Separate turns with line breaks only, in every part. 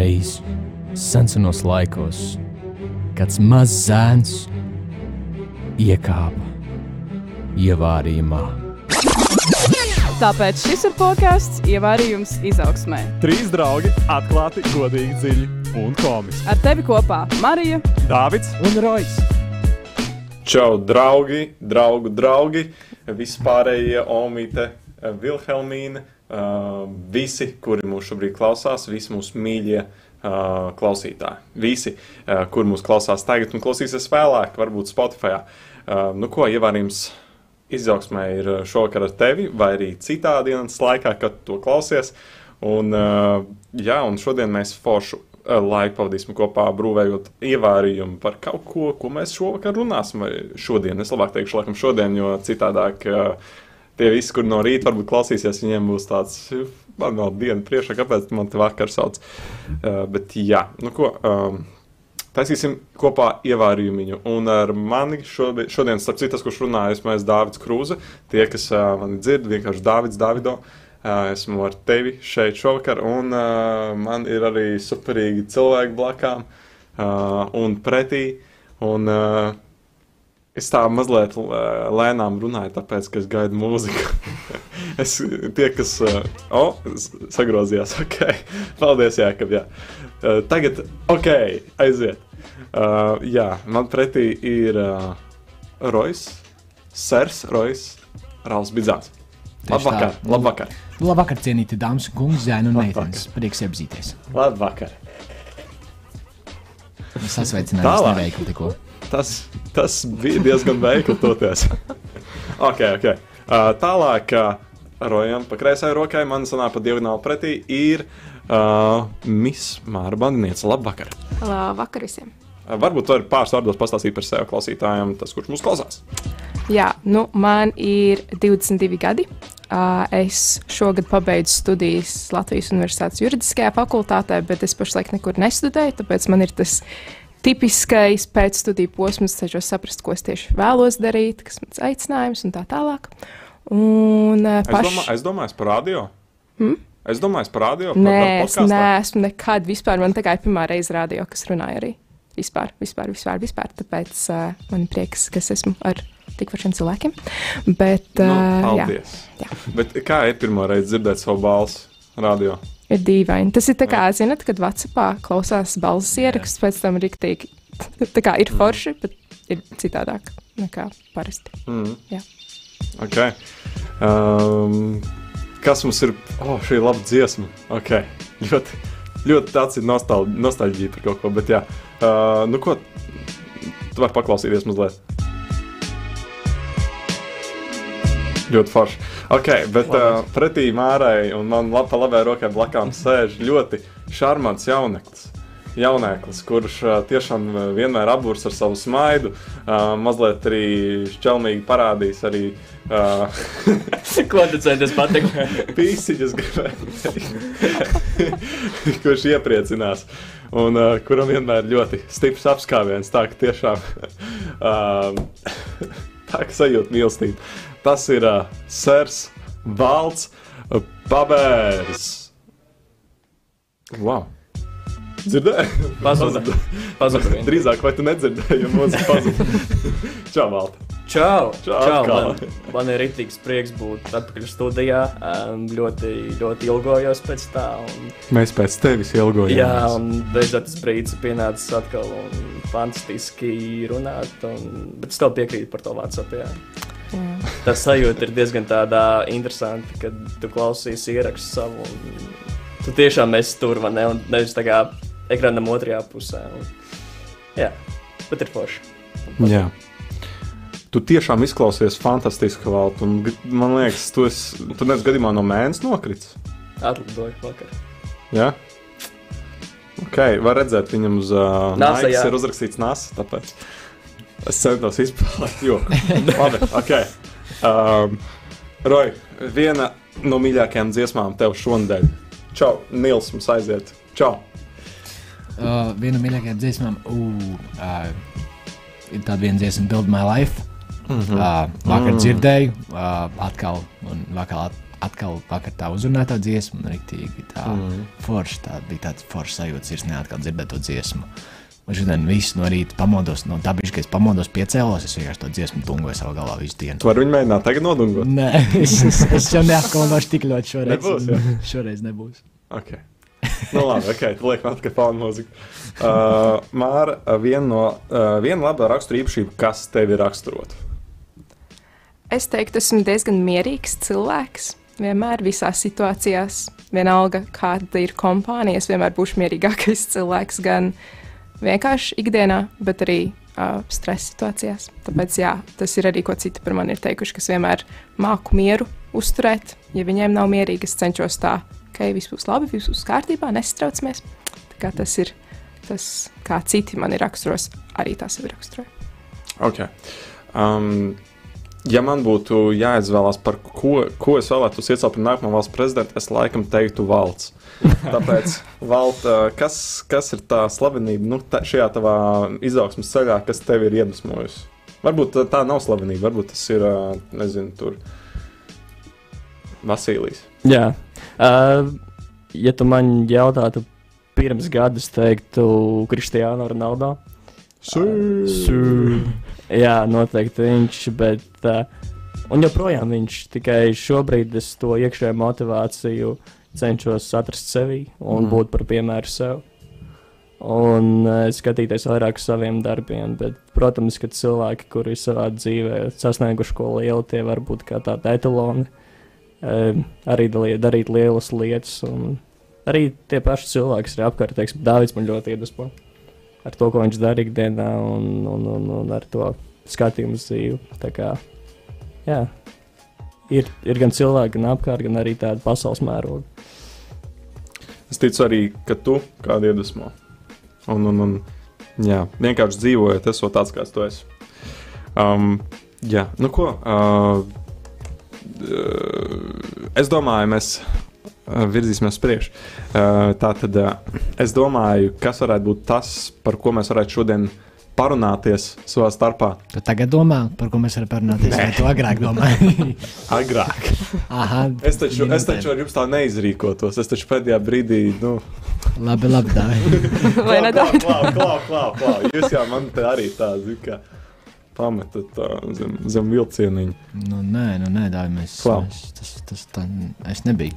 Kādreiz, senos laikos, kāds mazs zēns iekāpa ievārījumā.
Tāpēc šis ir podkāsts Ievārījums izaugsmē.
Trīs draugi atklāti, godīgi, dziļi un komiski.
Ar tevi kopā Marija,
Dāvids un Rojas.
Čau, draugi, draugu draugi, vispārējie Omīte, Vilhelmīna, visi, kuri mūs šobrīd klausās, visi mūsu mīļie uh, klausītāji. Visi, uh, kur mūs klausās tagad un klausīsies vēlāk, varbūt Spotify. Uh, nu ko, ievārījums izaugsmē ir šovakar ar tevi, vai arī citā dienas laikā, kad to klausies. Un, uh, jā, un šodien mēs foršu laiku pavadīsim kopā, brūvējot ievārījumu par kaut ko, ko mēs šovakar runāsim. Vai šodien, es labāk teikšu, laikam, šodien, jo citādāk tie visi, kur no rīta varbūt klausīsies, viņiem būs tāds, man vēl diena priekšā, kāpēc man te vakar sauc. Bet jā, nu ko. Taisīsim kopā ievārījumu. Un ar mani šodien, šodien starp citu, kurš runājas, mēs Dāvids Krūze. Tie, kas uh, mani dzird, vienkārši Dāvids Davido. Uh, esmu ar tevi šeit šovakar, un uh, man ir arī superīgi cilvēki blakām uh, un pretī. Un, uh, es tā mazliet lēnām runāju, tāpēc, ka es gaidu mūziku. es tie, kas uh, oh, sagrozījās, ok, paldies, Jākab, jā. Uh, tagad, ok, aiziet. Uh, jā, man pretī ir uh, Rojas, Sers, Rojas, Rāls Bidzāns. Labvakar,
tā.
labvakar.
Labvakar, cienīti dāmas un kungi, zēni un meitenes. Prieks iepazīties.
Labvakar.
Es sasveicinājos
Tālāk.
neveikli tikko.
Tas, tas bija diezgan veikli toties. ok, ok. Uh, tālāk, uh, rojam pa kreisai rokai, man sanāk pa diagonāli pretī ir uh, Miss Māra Bandiniece. Labvakar!
labvakar visiem!
Uh, varbūt tu vari pāris vārdos pastāstīt par sevi klausītājiem, tas, kurš mūs klausās.
Jā, nu, man ir 22 gadi. Uh, es šogad pabeidzu studijas Latvijas Universitātes juridiskajā fakultātē, bet es pašlaik nekur nestudēju, tāpēc man ir tas tipiskais pēcstudiju posms, cenšos saprast, ko es tieši vēlos darīt, kas mans aicinājums un tā tālāk. Un, uh,
Es,
paš...
domā, es domāju, par radio.
Hmm?
Es domāju, par radio.
Nē,
par
es neesmu nekad vispār. Man tā kā ir pirmā reize rādio, kas runāja arī. Vispār, vispār, vispār. vispār. Tāpēc uh, man ir prieks, ka es esmu ar tik foršiem cilvēkiem. Bet,
Nu,
uh, jā,
paldies.
jā.
Bet kā ir pirmo reizi dzirdēt savu balsi radio?
Ir dīvaini. Tas ir tā kā, zinat, kad Vācijā klausās balss ierakstus, pēc tam rīktīgi. Tā kā ir forši, bet ir citādāk nekā parasti.
Mm.
Jā.
Okay. Um, kas mums ir? Oh, šī ir laba dziesma. Okay. Ļoti, ļoti tāds ir nostal nostalģija par kaut ko. Bet, jā, uh, nu ko, tu vari paklausīties mazliet. Ļoti forši. Okay, bet uh, pretī Mārai un man lab, pa labai rokai blakām sēž ļoti šarmants jauneklis. Jaunēklis, kurš uh, tiešām uh, vienmēr apbūrs ar savu smaidu, uh, mazliet arī šķelmīgi parādīs arī uh,
Ko tu centies pateikt?
pīsiņas, gribēju teikt, kurš iepriecinās. Un uh, kuram vienmēr ļoti stiprs apskāviens. Tā ka tiešām uh, tā kā sajūt mīlestību. Tas ir uh, Sērs Valds Pabērs. Wow! Dzirdēji?
Pazuda. Pazuda.
Drīzāk, vai tu nedzirdēji, jo mūzika pazuda. Čau, Valta!
Čau!
Čau,
Čau man, man ir rīktīgs prieks būt atpakaļ studijā. Um, ļoti, ļoti ilgojos pēc tā. Un,
Mēs pēc tevis ilgojamies.
jā, un beidzot tas brīdis pienācis atkal un fantastiski runāt. Un, bet es tev piekrītu par to WhatsApp. Jā. Tā sajūta ir diezgan tāda interesanta, kad tu klausies ierakstu savu. Un, tu tiešām esi tur, vai ne? Un nevis tā kā ekranam otrajā pusē. Un, jā, bet ir forši.
Jā. Tu tiešām izklausies fantastiski, Valta. Man liekas, tu, esi, tu neesi gadījumā no mēnesis nokritis.
Atlidoju vakar.
Jā, ok. Var redzēt, viņam uz uh,
Nasa,
ir uzrakstīts nāsa. Tāpēc es centos izpētīt, jo labi, ok. Um, Roy, viena no mīļākajām dziesmām tev šonadēļ. Čau, Nils, mums aiziet. Čau!
Uh, viena no mīļākajām dziesmām uh, uh, ir tāda viena dziesma, Build My Life. Mm -hmm. uh, vakar mm. dzirdēju, uh, atkal, un vakar, at, atkal vakar tā uzrunāja tā dziesmu, un rīktīgi tā
Mm.
forša, tā bija tāds foršs sajūta, ir neatkal dzirdēt to dziesmu. Un šodien visu no rīta pamodos, no dabiski, ka es pamodos piecēlos, es vienkārši to dziesmu tungoju savā galvā visu dienu.
Tu vari viņu mēģināt tagad nodungot.
Nē, es, es, es jau neapkalnošu tik ļoti šoreiz.
Nebūs, jā?
šoreiz nebūs.
Ok. Nu, labi, ok, tad liekam atpakaļ fanu mūziku. Uh, Māra, uh, viena no, uh, viena laba rakstura īpašība, kas tevi raksturot?
Es teiktu, esmu diezgan mierīgs cilvēks. Vienmēr visās situācijās, vienalga kāda ir kompānija, es vienmēr būšu mierīgākais cilvēks gan vienkārši ikdienā, bet arī uh, stresa situācijās. Tāpēc jā, tas ir arī ko citi par mani ir teikuši, kas vienmēr māku mieru uzturēt. Ja viņiem nav mierīgi, es cenšos tā, ka okay, viss būs labi, viss būs kārtībā, kā tas ir tas, kā citi mani raksturos, arī tā sevi raksturoju.
Ok. Um, ja man būtu jāizvēlās, par ko, ko es vēlētos iecelt par nākamo valsts prezidentu, es laikam teiktu valsts. Tāpēc, Valt, uh, kas, kas ir tā slavenība nu, tā, šajā tavā izaugsmas ceļā, kas tev ir iedvesmojusi? Varbūt tā, tā nav slavenība, varbūt tas ir, uh, nezinu, tur Vasīlijs.
Jā. Uh, ja tu man jautātu pirms gada, es teiktu Kristiānu Ronaldo. Sū. Jā, noteikti viņš, bet. Uh, un joprojām viņš tikai šobrīd es to iekšējo motivāciju cenšos atrast sevī un
Mm.
būt par piemēru sev. Un uh, skatīties vairāk uz saviem darbiem, bet, protams, ka cilvēki, kuri savā dzīvē sasnieguši ko lielu, tie var būt kā tādi etaloni, uh, arī darīt lielas lietas. Arī tie paši cilvēki, ir apkārt, teiksim, Dārvids man ļoti iedvesmo ar to, ko viņš dara ikdienā un, un, un, un ar to skatījumu uz dzīvi. Tā kā, jā, ir, ir gan cilvēki, gan apkārt, gan arī tāda pasaules mēroga.
Es ticu arī, ka tu kādu iedvesmo. Un, un, un jā, vienkārši dzīvojot, esot tāds, kāds tu esi. Um, jā, nu ko. Uh, es domāju, mēs uh, virzīsimies uz priekšu. Uh, tā tad uh, es domāju, kas varētu būt tas, par ko mēs varētu šodien parunāties savā starpā.
Tu tagad domā, par ko mēs varam parunāties, vai tu agrāk domāji?
Agrāk.
Aha,
Es taču, es
minūtēm.
taču ar jums tā neizrīkotos. Es taču pēdējā brīdī, nu,
Labi, labi, dāvā.
Vai ne tā?
Klā, klā, klā, klā. Jūs jau man te arī tā, zin, kā pametat tā zem, zem vilcieniņa.
Nu, nē, nu, nē, dāvā, mēs.
Klau.
Es, tas, tas, tā, es nebiju.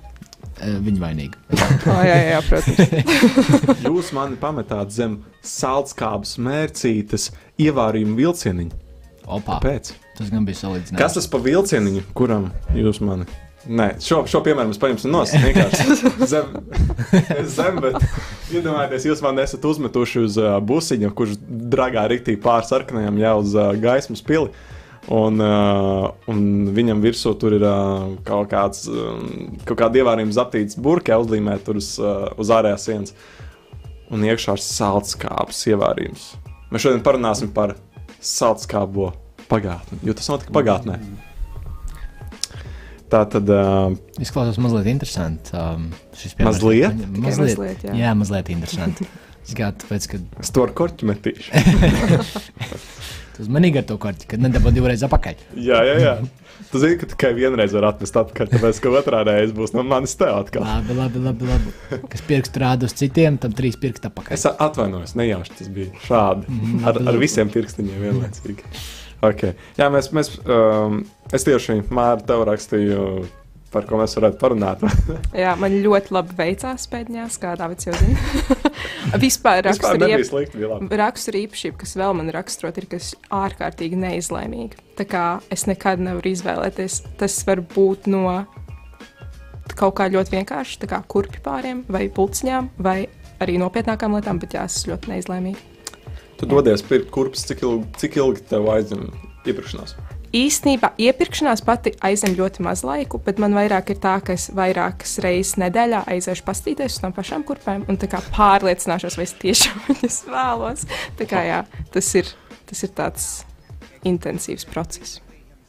Eh, Viņa vainīga.
Oh, jā, jā, protams.
Jūs mani pametāt zem sālskābes mērcītes ievārījuma vilcieniņa.
Opa,
Pēc.
tas gan bija salīdzināms.
Kas tas pa vilcieniņu, kuram jūs mani? Nē, šo, šo piemēru mēs paņemsim no savas. Vienkārši zem, zem bet iedomājieties, jūs man esat uzmetuši uz uh, busiņa, kurš dragā riktī pār sarkanajam jau uz uh, gaismas pili. Un, uh, un viņam virsū tur ir uh, kaut kāds um, kaut kāda ievērojama zaptīts burka uzlīmēta tur uz, uh, uz ārējās sienas. Un iekšā ir sālskāpes ievērojums. Mēs šodien parunāsim par sālskābo pagātni, jo tas notika pagātnē. Tā tad uh,
Izklausās mazliet interesanti. Um.
Mazliet?
Mazliet,
mazliet, jā.
jā, mazliet interesanti. Es kā tāpēc, ka
es to ar korķi metīšu.
tu uzmanīgi ar to korķi, kad nedabū divreiz apakaļ.
jā, jā, jā. Tu zini, ka tikai vienreiz var atnest atpakaļ, tāpēc, ka otrā reize būs no manis te atkal.
Labi, labi, labi. labi. Kas pirkstu rāda uz citiem, tam trīs pirksti apakaļ.
Es atvainojos, nejauši tas bija šādi. Ar, ar visiem pirkstiņiem vienlaicīgi. Okay. Jā, mēs, mēs um, es tieši Māru tev rakstīju, par ko mēs varētu parunāt.
Jā, man ļoti labi veicās pēdējās, kā Dārvids jau zina. Vispār īpašība, kas vēl man raksturot, ir kas ārkārtīgi neizlēmīga. Tā kā es nekad nevaru izvēlēties, tas var būt no kaut kā ļoti vienkārši, tā kā kurpju pāriem vai pulciņām, vai arī nopietnākām lietām, bet jā, es ļoti neizlēmīga.
Tu dodies pirkt kurpes, cik ilgi, cik ilgi tev aizņem iepirkšanās?
Īsnībā iepirkšanās pati aizņem ļoti maz laiku, bet man vairāk ir tā, ka es vairākas reizes nedēļā aiziešu pastīties uz tām pašām kurpēm un tā kā pārliecināšos, vai es tiešām viņas vēlos. Tā kā jā, tas ir, tas ir tāds intensīvs process.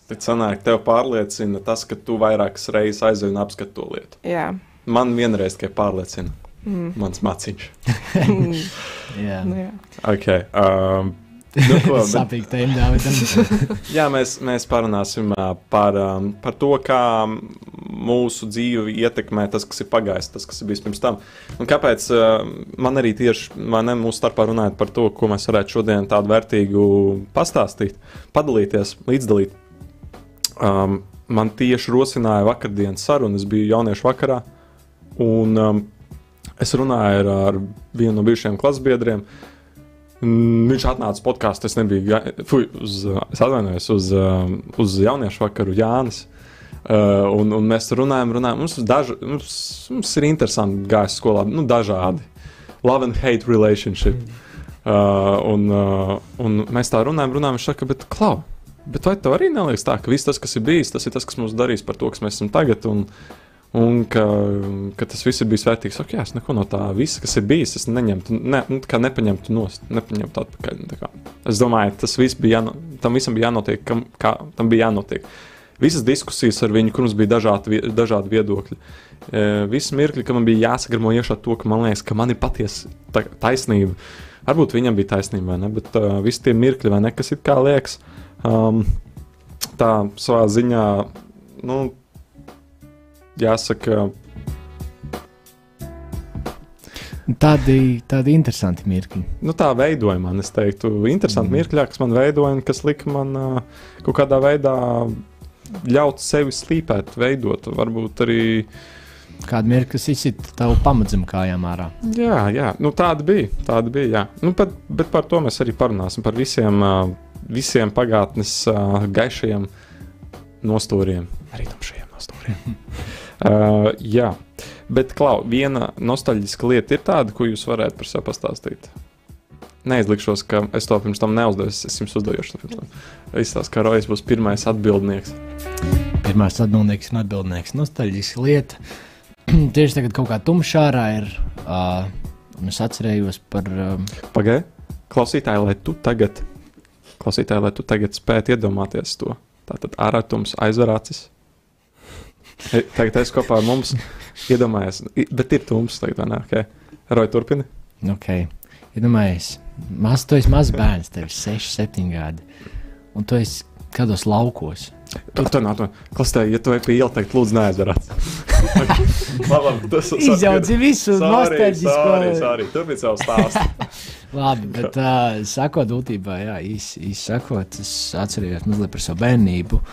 Tad sanāk, tev pārliecina tas, ka tu vairākas reizes aizēji un apskati to lietu.
Jā,
Man vienreiz tikai pārliecina mm. mans maciņš.
Mm,
Jā.
nu jā.
Okay. Um, Nu, ko, bet,
Sāpīgi tēma, Dāvidam.
jā, mēs, mēs parunāsim par, par to, kā mūsu dzīvi ietekmē tas, kas ir pagājis, tas, kas ir bijis pirms tam. Un kāpēc man arī tieši man ne, mūsu starpā runājot par to, ko mēs varētu šodien tādu vērtīgu pastāstīt, padalīties, līdzdalīt. Um, man tieši rosināja vakardienas saruna, es biju jauniešu vakarā, un um, es runāju ar, ar vienu no bijušajiem klasbiedriem. Mm, Viņš atnāca uz podkāstu, es nebiju, fuj, uz, uh, es atvainojos, uz, uz jauniešu vakaru Jānis. Uh, un, un mēs runājam, runājam. Mums, daž, mums, mums ir interesanti gājis skolā, nu, dažādi. Love and hate relationship. Uh, un, uh, un mēs tā runājam, runājam, viņš saka, bet klau, bet vai tev arī neliekas tā, ka viss tas, kas ir bijis, tas ir tas, kas mums darīs par to, kas mēs esam tagad, un, un ka, ka tas viss ir bijis vērtīgs. Ok, es neko no tā visa, kas ir bijis, es neņemtu, ne, nu, tā kā nepaņemtu nost, nepaņemtu atpakaļ. Tā kā. Es domāju, tas viss bija, jāno, tam visam bija jānotiek, kam, kā tam bija jānotiek. Visas diskusijas ar viņu, kur mums bija dažādi, dažādi viedokļi. E, Visi mirkļi, ka man bija jāsagramo iekšā to, ka man liekas, ka man ir patiesa ta- taisnība. Varbūt viņam bija taisnība, vai ne? Bet uh, visi tie mirkļi, vai ne, kas ir kā liekas, um, tā savā ziņā, nu, jāsaka,
Tādi, tādi interesanti mirkļi.
nu, tā veidoja man, es teiktu, interesanti mm. mirkļi, kas man veidoja, kas lika man kaut kādā veidā ļaut sevi slīpēt, veidot, varbūt arī.
Kāda mirkļa, kas izsita tavu pamatzem kājām ārā.
Jā, jā, nu, tāda bija. Tāda bija jā. nu, bet, bet par to mēs arī parunāsim. Par visiem, visiem pagātnes gaišajiem nostūriem, arī tumšajiem nostūriem. uh, jā, bet Klau, viena nostalģiska lieta ir tāda, ko jūs varētu par sevi pastāstīt. Neizlikšos, ka es to pirms tam neuzdevu. Es jums uzdevu to pirms tam. Izstāstu, ka Rojas būs pirmais atbildnieks.
Pirmais atbildnieks un atbildnieks. Nostalģiska lieta. Tieši tagad kaut kā tumšā ārā ir. Uh, un es atcerējos par. Um,
Pagaidi, klausītāji, lai tu tagad, klausītāji, lai tu tagad spētu iedomāties to. Tātad ārātums aizver acis. Tagad es kopā ar mums iedomājos, i- bet ir tums tagad, vai ne? Okay. Roja, turpini.
okay. Iedomājies, maz, tu esi mazs bērns, tev ir 6, 7 gadi. Un tu esi kādos laukos.
Tu to nav. Klasē, ja tu ej pie ielas, tad lūdzu tas
Izjauci visu
Sorry,
nostalģisko.
sorry, sorry. Turpini savu stāstu.
Labi, bet uh, sakot, būtībā, jā, īsi īs sakot, es atceros mazliet par savu bērnību, uh,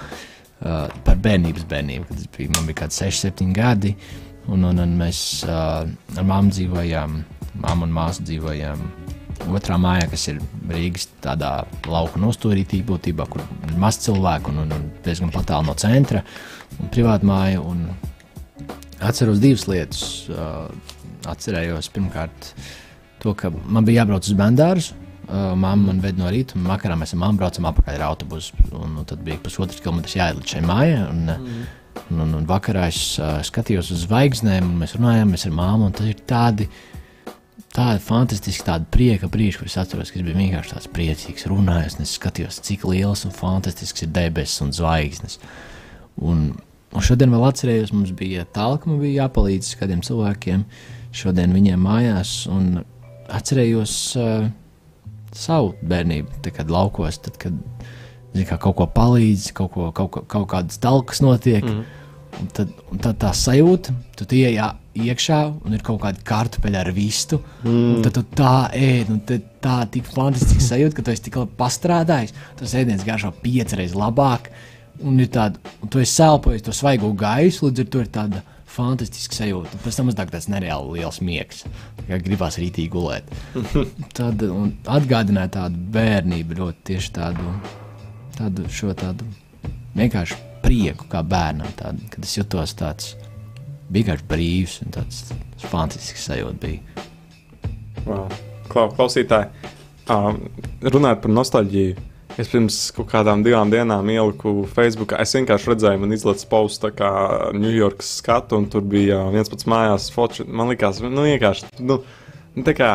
par bērnības bērnību, kad es biju, man bija kaut kādi 6, 7 gadi, un, un, un mēs uh, ar māmu dzīvojām, māmu un māsu dzīvojām otrā mājā, kas ir Rīgas tādā lauka nostūrītī būtībā, kur ir maz cilvēku un, un, un diezgan tālu no centra, un privāta māja, un atceros divas lietas. Uh, atcerējos pirmkārt, to, ka man bija jābrauc uz bērnu. Uh, Māma man ved no rīta, un vakarā mēs ar māmu braucam apakaļ ar autobusu. Un, un tad bija pusotrs kilometrs jāiet līdz šai mājai. Un, mm. un, un, un vakarā es uh, skatījos uz zvaigznēm, un mēs runājām mēs ar māmu. un Tas ir tādi, tādi fantastiski, tādi prieka brīži, kurus atceros, ka es biju vienkārši tāds priecīgs, runājot. Es skatījos, cik liels un fantastisks ir debesis un zvaigznes. Un, un šodien vēl atcerējos, mums bija tālāk, man bija jāpalīdz kādiem cilvēkiem šodien viņiem mājās. Un atcerējos uh, savu bērnību, kad laukos, tad, kad zin, kā, kaut ko palīdz, kaut, ko, kaut, ko, kaut kādas talkas notiek. Mm. Un tad, un tad tā sajūta, tu jā, iekšā un ir kaut kāda kartupeļa ar vistu. Mm. Tad tu tā ēd, un tā tik fantastiski sajūta, ka tu esi tik labi pastrādājis. Tas ēdiens garšo piecreiz labāk. Un ir tāda, un tu esi elpojis to svaigo gaisu, līdz ar to ir tāda fantastiska sajūta. Pēc tam uznāk tāds nereāli liels miegs. Kā gribās rītīgi gulēt. Tad atgādināja tādu bērnību, ļoti tieši tādu, tādu šo tādu vienkārši prieku kā bērnam. Tādu, kad es jutos tāds vienkārši brīvs un tāds fantastisks sajūta bija.
Wow. Klau, klausītāji, um, runājot par nostalģiju, es pirms kaut kādām divām dienām ieliku Facebook. Es vienkārši redzēju, man izlaiž postu tā kā Ņujorkas skatu, un tur bija viens pats mājās fočs. Man liekas, nu vienkārši, nu, nu tā kā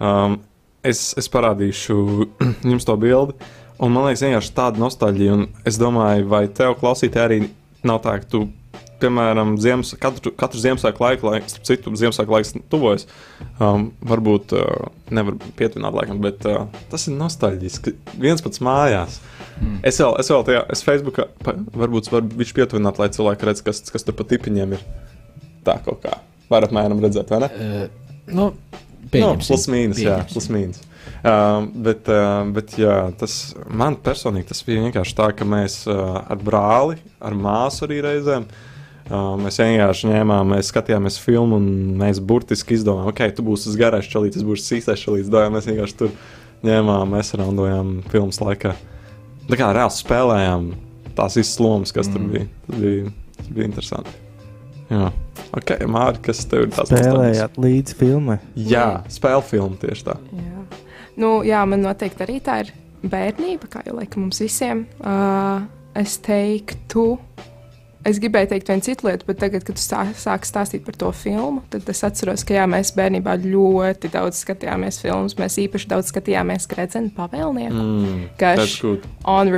um, es, es parādīšu jums to bildi. Un man liekas, vienkārši tāda nostalģija. Un es domāju, vai tev klausītāji arī nav tā, ka tu piemēram, ziemas, katru, katru Ziemassvētku laiku, lai, starp citu, Ziemassvētku laiks tuvojas, um, varbūt uh, nevar pietuvināt laikam, bet uh, tas ir nostalģiski. Viens pats mājās. Mm. Es vēl, es vēl tajā, es Facebookā, pa, varbūt var viņš pietuvināt, lai cilvēki redz, kas, kas tur pa tipiņiem ir. Tā kaut kā. Varat mēram redzēt, vai ne?
Uh, nu,
Nu,
pieņemsim.
plus mīnus, jā, plus mīnus. Uh, bet, uh, bet jā, tas man personīgi tas bija vienkārši tā, ka mēs uh, ar brāli, ar māsu arī reizēm. Uh, mēs vienkārši ņēmām, mēs skatījāmies filmu, un mēs burtiski izdomājām, ok, tu būsi tas garais čalītis, es būšu sīkais čalītis. Dojām, mēs vienkārši tur ņēmām, mēs raundojām filmas laikā. Tā kā reāli spēlējām tās visas lomas, kas mm. tur bija. Tas bija, tas bija interesanti. Jā, ok, Mārķis, kas tev ir tāds
Spēlējāt līdzi filmai.
Jā, spēļu filmu tieši tā.
Jā. Nu, jā, man noteikti arī tā ir bērnība, kā jau laikam mums visiem. Uh, es teiktu, es gribēju teikt vienu citu lietu, bet tagad, kad tu sā, sāki stāstīt par to filmu, tad es atceros, ka jā, mēs bērnībā ļoti daudz skatījāmies filmas. Mēs īpaši daudz skatījāmies Gredzena pavēlnieku.
Mm,
Ka
that's
š-
good.
on,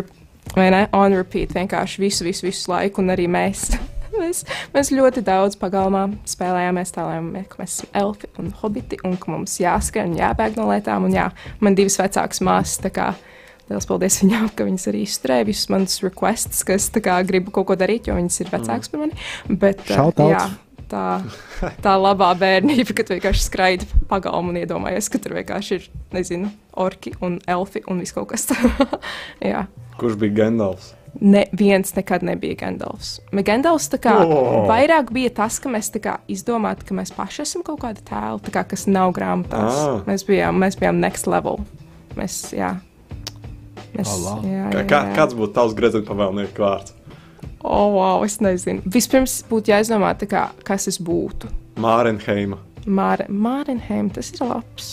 ne, on repeat vienkārši visu, visu, visu laiku, un arī mēs. Mēs, mēs ļoti daudz pagalmā spēlējāmies tā, lai mēs, esam elfi un hobiti, un ka mums jāskrien un jābēg no lietām. Un jā, man divas vecākas māsas, tā kā liels paldies viņām, ka viņas arī izturēja visus manus requests, ka es kā gribu kaut ko darīt, jo viņas ir vecākas par mani. Bet, uh, jā, tā, tā labā bērnība, kad vienkārši skraidi pa pagalmu un iedomājies, ka tur vienkārši ir, nezinu, orki un elfi un viss kaut kas tāds. jā.
Kurš bija Gendalfs?
Neviens nekad nebija Gandalfs. Gandalfs kā
Oh.
vairāk bija tas, ka mēs kā izdomājām, ka mēs paši esam kaut kāda tēla, tā kā, kas nav grāmatās.
Ah.
Ah. Mēs, bijām, mēs bijām next level. Mēs, jā.
Oh, wow.
jā,
Kā,
jā,
kā,
jā.
kāds būtu tavs gredzena pavēlnieku vārds?
Oh, wow, es nezinu. Vispirms būtu jāizdomā, kā, kas es būtu.
Mārenheima.
Mārenheim, tas ir labs.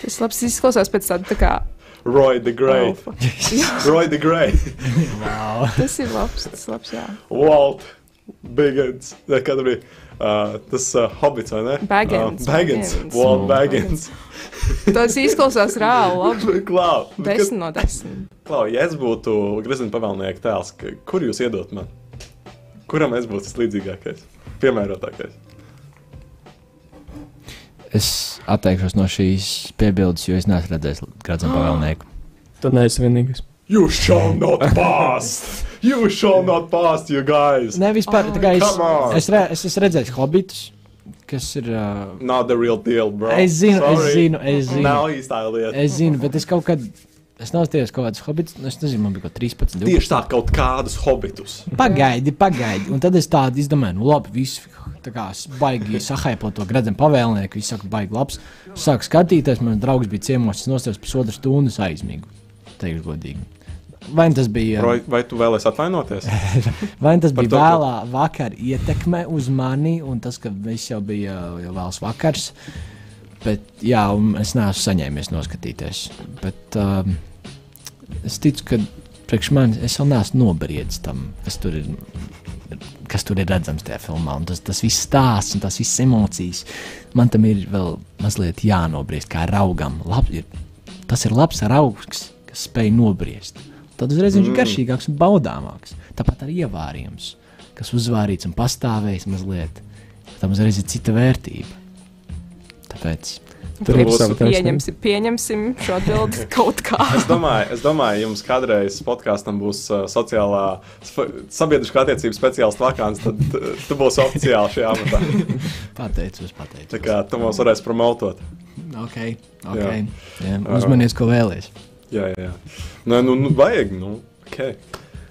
Tas labs izklausās pēc tāda tā kā.
Roy the Great.
Jā,
Roy the Great.
Wow.
tas ir labs, tas ir labs, jā.
Walt Biggins. Ne, Kad bija uh, tas uh, hobits, vai ne?
Baggins,
Uh. Walt
Mm.
Baggins.
Tas izklausās reāli labi.
Klau,
Desmit no desmit.
Klau, ja es būtu gredzena pavēlnieka tēls, kur jūs iedot man? Kuram es būtu vislīdzīgākais? Piemērotākais.
Es atteikšos no šīs piebildes, jo es neesmu redzējis gradzenu pavēlnieku.
Tu neesi vienīgais.
You shall not pass! You shall not pass, you guys!
Nē, vispār. tā kā Es,
Come on.
es, re, es esmu redzējis hobitus, kas ir. Uh,
Not the real deal, bro.
es zinu, es
Sorry.
zinu, es zinu.
Nav īstā lieta.
Es zinu, bet es kaut kad. Es nav tieši kaut kāds hobits. nu, Es nezinu, man bija kaut 13, 12.
Tieši tā, kaut kādus hobitus.
Pagaidi, pagaidi. Un tad es tādu izdomāju, nu labi, viss tā kā s- baigi sahaipo to gradzenu pavēlnieku. Viņš saka, baigi labs. Sāk skatīties, man draugs bija ciemos, es nostājos pusotru stundu aizmīgu. Teikšu godīgi. Vai tas bija,
Roy, vai tu vēlēsies atvainoties?
vai tas bija
to, ka-
vēlā vakar ietekme uz mani, un tas, ka viss jau bija jau vēls vakars. Bet, jā, es neesmu saņēmies noskatīties. Bet, um, es ticu, ka priekš manis es vēl neesmu nobriedis tam, kas tur ir. Kas tur ir redzams tajā filmā, un tas, tas viss stāsts un tās visas emocijas. Man tam ir vēl mazliet jānobriest, kā raugam. Lab, ir, tas ir labs augs, kas spēj nobriest. Tad uzreiz viņš ir
Mm.
garšīgāks un baudāmāks. Tāpat arī ievārījums, kas uzvārīts un pastāvējis mazliet. Tam uzreiz ir cita vērtība. Tāpēc
taisnību.
Pieņemsim, pieņemsim šo atbildi kaut kā.
Es domāju, es domāju, jums kādreiz podkāstam būs uh, sociālā, sabiedriskā attiecību speciālists vakants, tad tu būsi oficiāli šajā amatā.
pateicos,
Tā
pateicos.
kā tu mums varēsi promotot.
Ok, ok. Jā. Jā, uzmanies, ko vēlēsies.
Jā, jā. Nē, nu, nu vajag, nu, ok.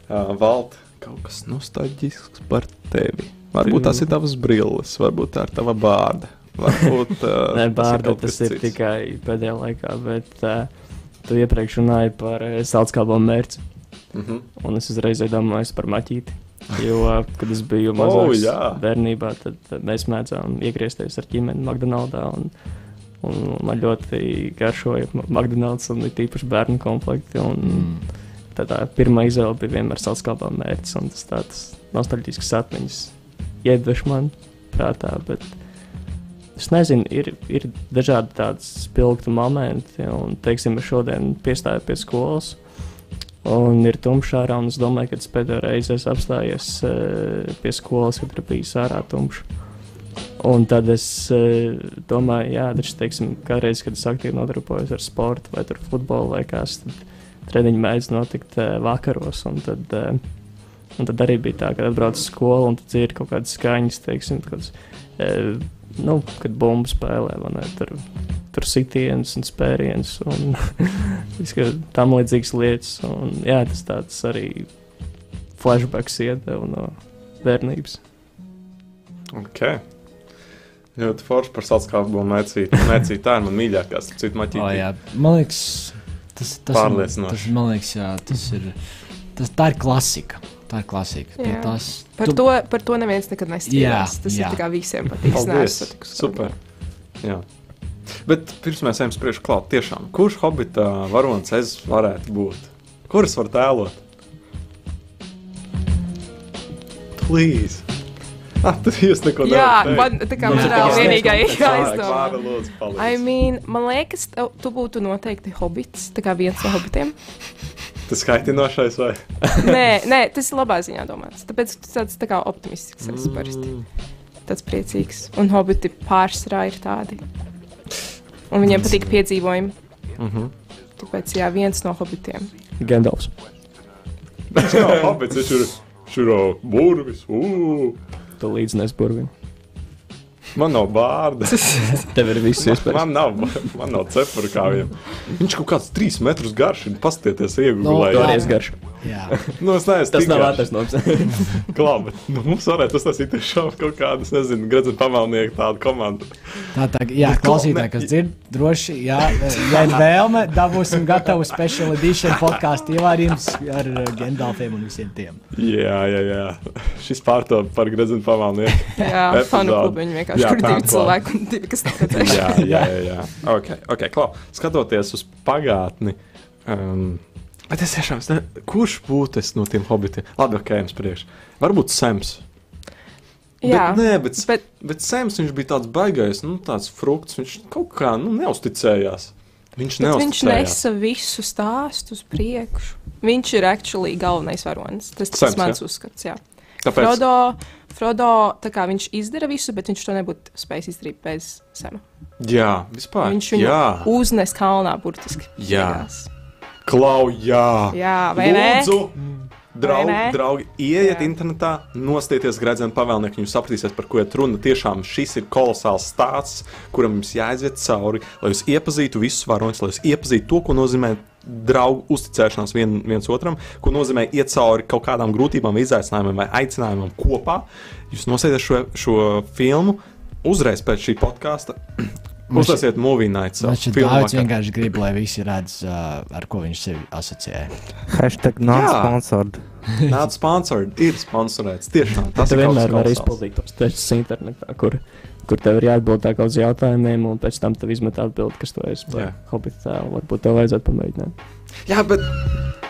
Uh, Valt, kaut kas nostalģisks par tevi. Varbūt tas ir tavas brilles, varbūt tā ir tava bārda. Varbūt uh,
Nē, bārda tas ir
cits.
tikai pēdējā laikā, bet uh, tu iepriekš runāji par uh, salskābo mērci.
Mhm.
Un es uzreiz iedomājos par maķīti. Jo, kad es biju
Oh,
mazāks
jā.
bērnībā, tad mēs mēdzām iegriezties ar ģimeni McDonald's. Un, man ļoti garšoja McDonald's un it īpaši bērnu komplekti. Un,
Mm.
tā, tā pirmā izvēle bija vienmēr salskābā mērķis. un Tas tāds nostalģisks atmiņas iedvež man prātā. Bet es nezinu, ir, ir dažādi tādi spilgti momenti. Un, teiksim, es šodien piestāju pie skolas. un ir tumšā ārā. un Es domāju, ka tas pēdējo reizi esmu apstājies pie skolas, kad ir bijis ārā tumšs. Un tad es uh, domāju, jā, taču, teiksim, kādreiz, kad es aktīvi nodarbojos ar sportu vai futbolu vai kas, tad treniņi mēdz notikt uh, vakaros. Un tad, uh, un tad arī bija tā, ka atbrauc uz skolu un tad ir kaut kādas skaņas, teiksim, kāds, nu, kad bumbu spēlē, vai ne, tur, tur sitiens un spēriens un tam līdzīgas lietas. Un, jā, tas tāds arī flashbacks iedeva no bērnības.
Okay. Ļoti forši par salskābu mēcīt. Mēcīt tā ir man mīļākā,
O,
maķīte.
jā, man liekas, tas, tas,
Pārliecinoši.
tas, man liekas, jā, tas ir. Tas, tā ir klasika. Tā ir klasika. Pie tās,
Par,
tu-
to, par to neviens nekad nestrīdās.
Jā,
Tas
jā.
ir kā visiem patīk. Es
Paldies! Super! Jā. Bet pirms mēs ejam spriež klāt, tiešām, kurš hobita varonis es varētu būt? Kurus var tēlot? Please! Ah, tad jūs neko
Jā,
nevarat
man tā kā
Jā,
man nav vienīgā jāizdomā. I mean, man liekas, tev, tu būtu noteikti hobits, tā kā viens no hobitiem.
Tas skaitinošais vai?
nē, nē, tas ir labā ziņā domāts. Tāpēc tu tāds tā kā optimistisks esi parasti. Tāds priecīgs. Un hobiti pārsvarā ir tādi. Un viņiem patīk piedzīvojumi.
Mhm.
Tāpēc, jā, viens no hobitiem.
Gandalfs.
Jā, hobits, viņš ir šurā burvis. ū.
Tu līdzi nesburvini.
Man nav bārda.
Tev ir viss iespējas.
Man nav, man nav cepura kā viņam. Viņš kaut kāds trīs metrus garš ir.
Nu,
Tu
iegūlēji.
arī esi garš.
jā.
Nu, es neesmu
Tas nav attaisnojums.
Klāba. Nu, mums varētu uztaisīt tiešām kaut kādu, es nezinu, gredzenu pavēlnieku tādu komandu.
Tā tā, jā,
ko-
klausītāji,
ne-
kas dzird, droši, jā, ja ir vēlme, dabūsim gatavu special edition podkāstu ievārījums ar uh, Gendalfiem un visiem tiem.
Jā, jā, jā. Šis pārtop par gredzenu pavēlnieku.
Jā, fanu klubu viņi vienkārši
Jā,
tur divi
fanu klubu.
cilvēki un divi, kas redzējuši.
jā, jā, jā. jā. Ok, ok, klau. Skatoties uz pagātni. Um, Bet es tiešām, ne, kurš būtu no tiem hobitiem? Labi, ok, jums priekš. Varbūt Sems.
Jā,
Bet, nē, bet, bet,
bet
viņš bija tāds baigais, nu, tāds frukts. Viņš kaut kā nu, neusticējās. Viņš
viņš nesa visu stāstu uz priekšu. Viņš ir actually galvenais varonis. Tas ir mans uzskats. Jā.
Tāpēc,
Frodo, Frodo tā kā viņš izdara visu, bet viņš to nebūtu spējis izdarīt bez sema.
jā, vispār.
Viņš viņu
jā,
uznes kalnā burtiski.
Jā.
beigās.
Klau, jā.
Jā, vai?
Lūdzu,
ne?
Draugi ieiet
Jā.
internetā, nostieties gredzenu pavēlnieku, jūs sapratīsiet, par ko ir runa. Tiešām šis ir kolosāls stāsts, kuram jums jāaiziet cauri, lai jūs iepazītu visus varoņus, lai jūs iepazītu to, ko nozīmē draugu uzticēšanās vien, viens otram, ko nozīmē iet cauri kaut kādām grūtībām, izaicinājumiem vai aicinājumiem kopā. Jūs nosēdiet šo, šo filmu uzreiz pēc šī podkāsta. Movie night. savu
Dārvids
vakaru.
vienkārši grib, lai visi redz, uh, ar ko viņš sevi asociē.
Hashtag non-sponsored.
Nāc, sponsored, ir sponsorēts. Tiešām tas ir
vienmēr
kolosāls.
izpildīt tos testus internetā, kur, kur tev ir jāatbild tā kā uz jautājumiem, un pēc tam tev izmet atbildi, kas tu esi
Jā.
tēlu. Varbūt tev vajadzētu pamēģināt.
Jā, bet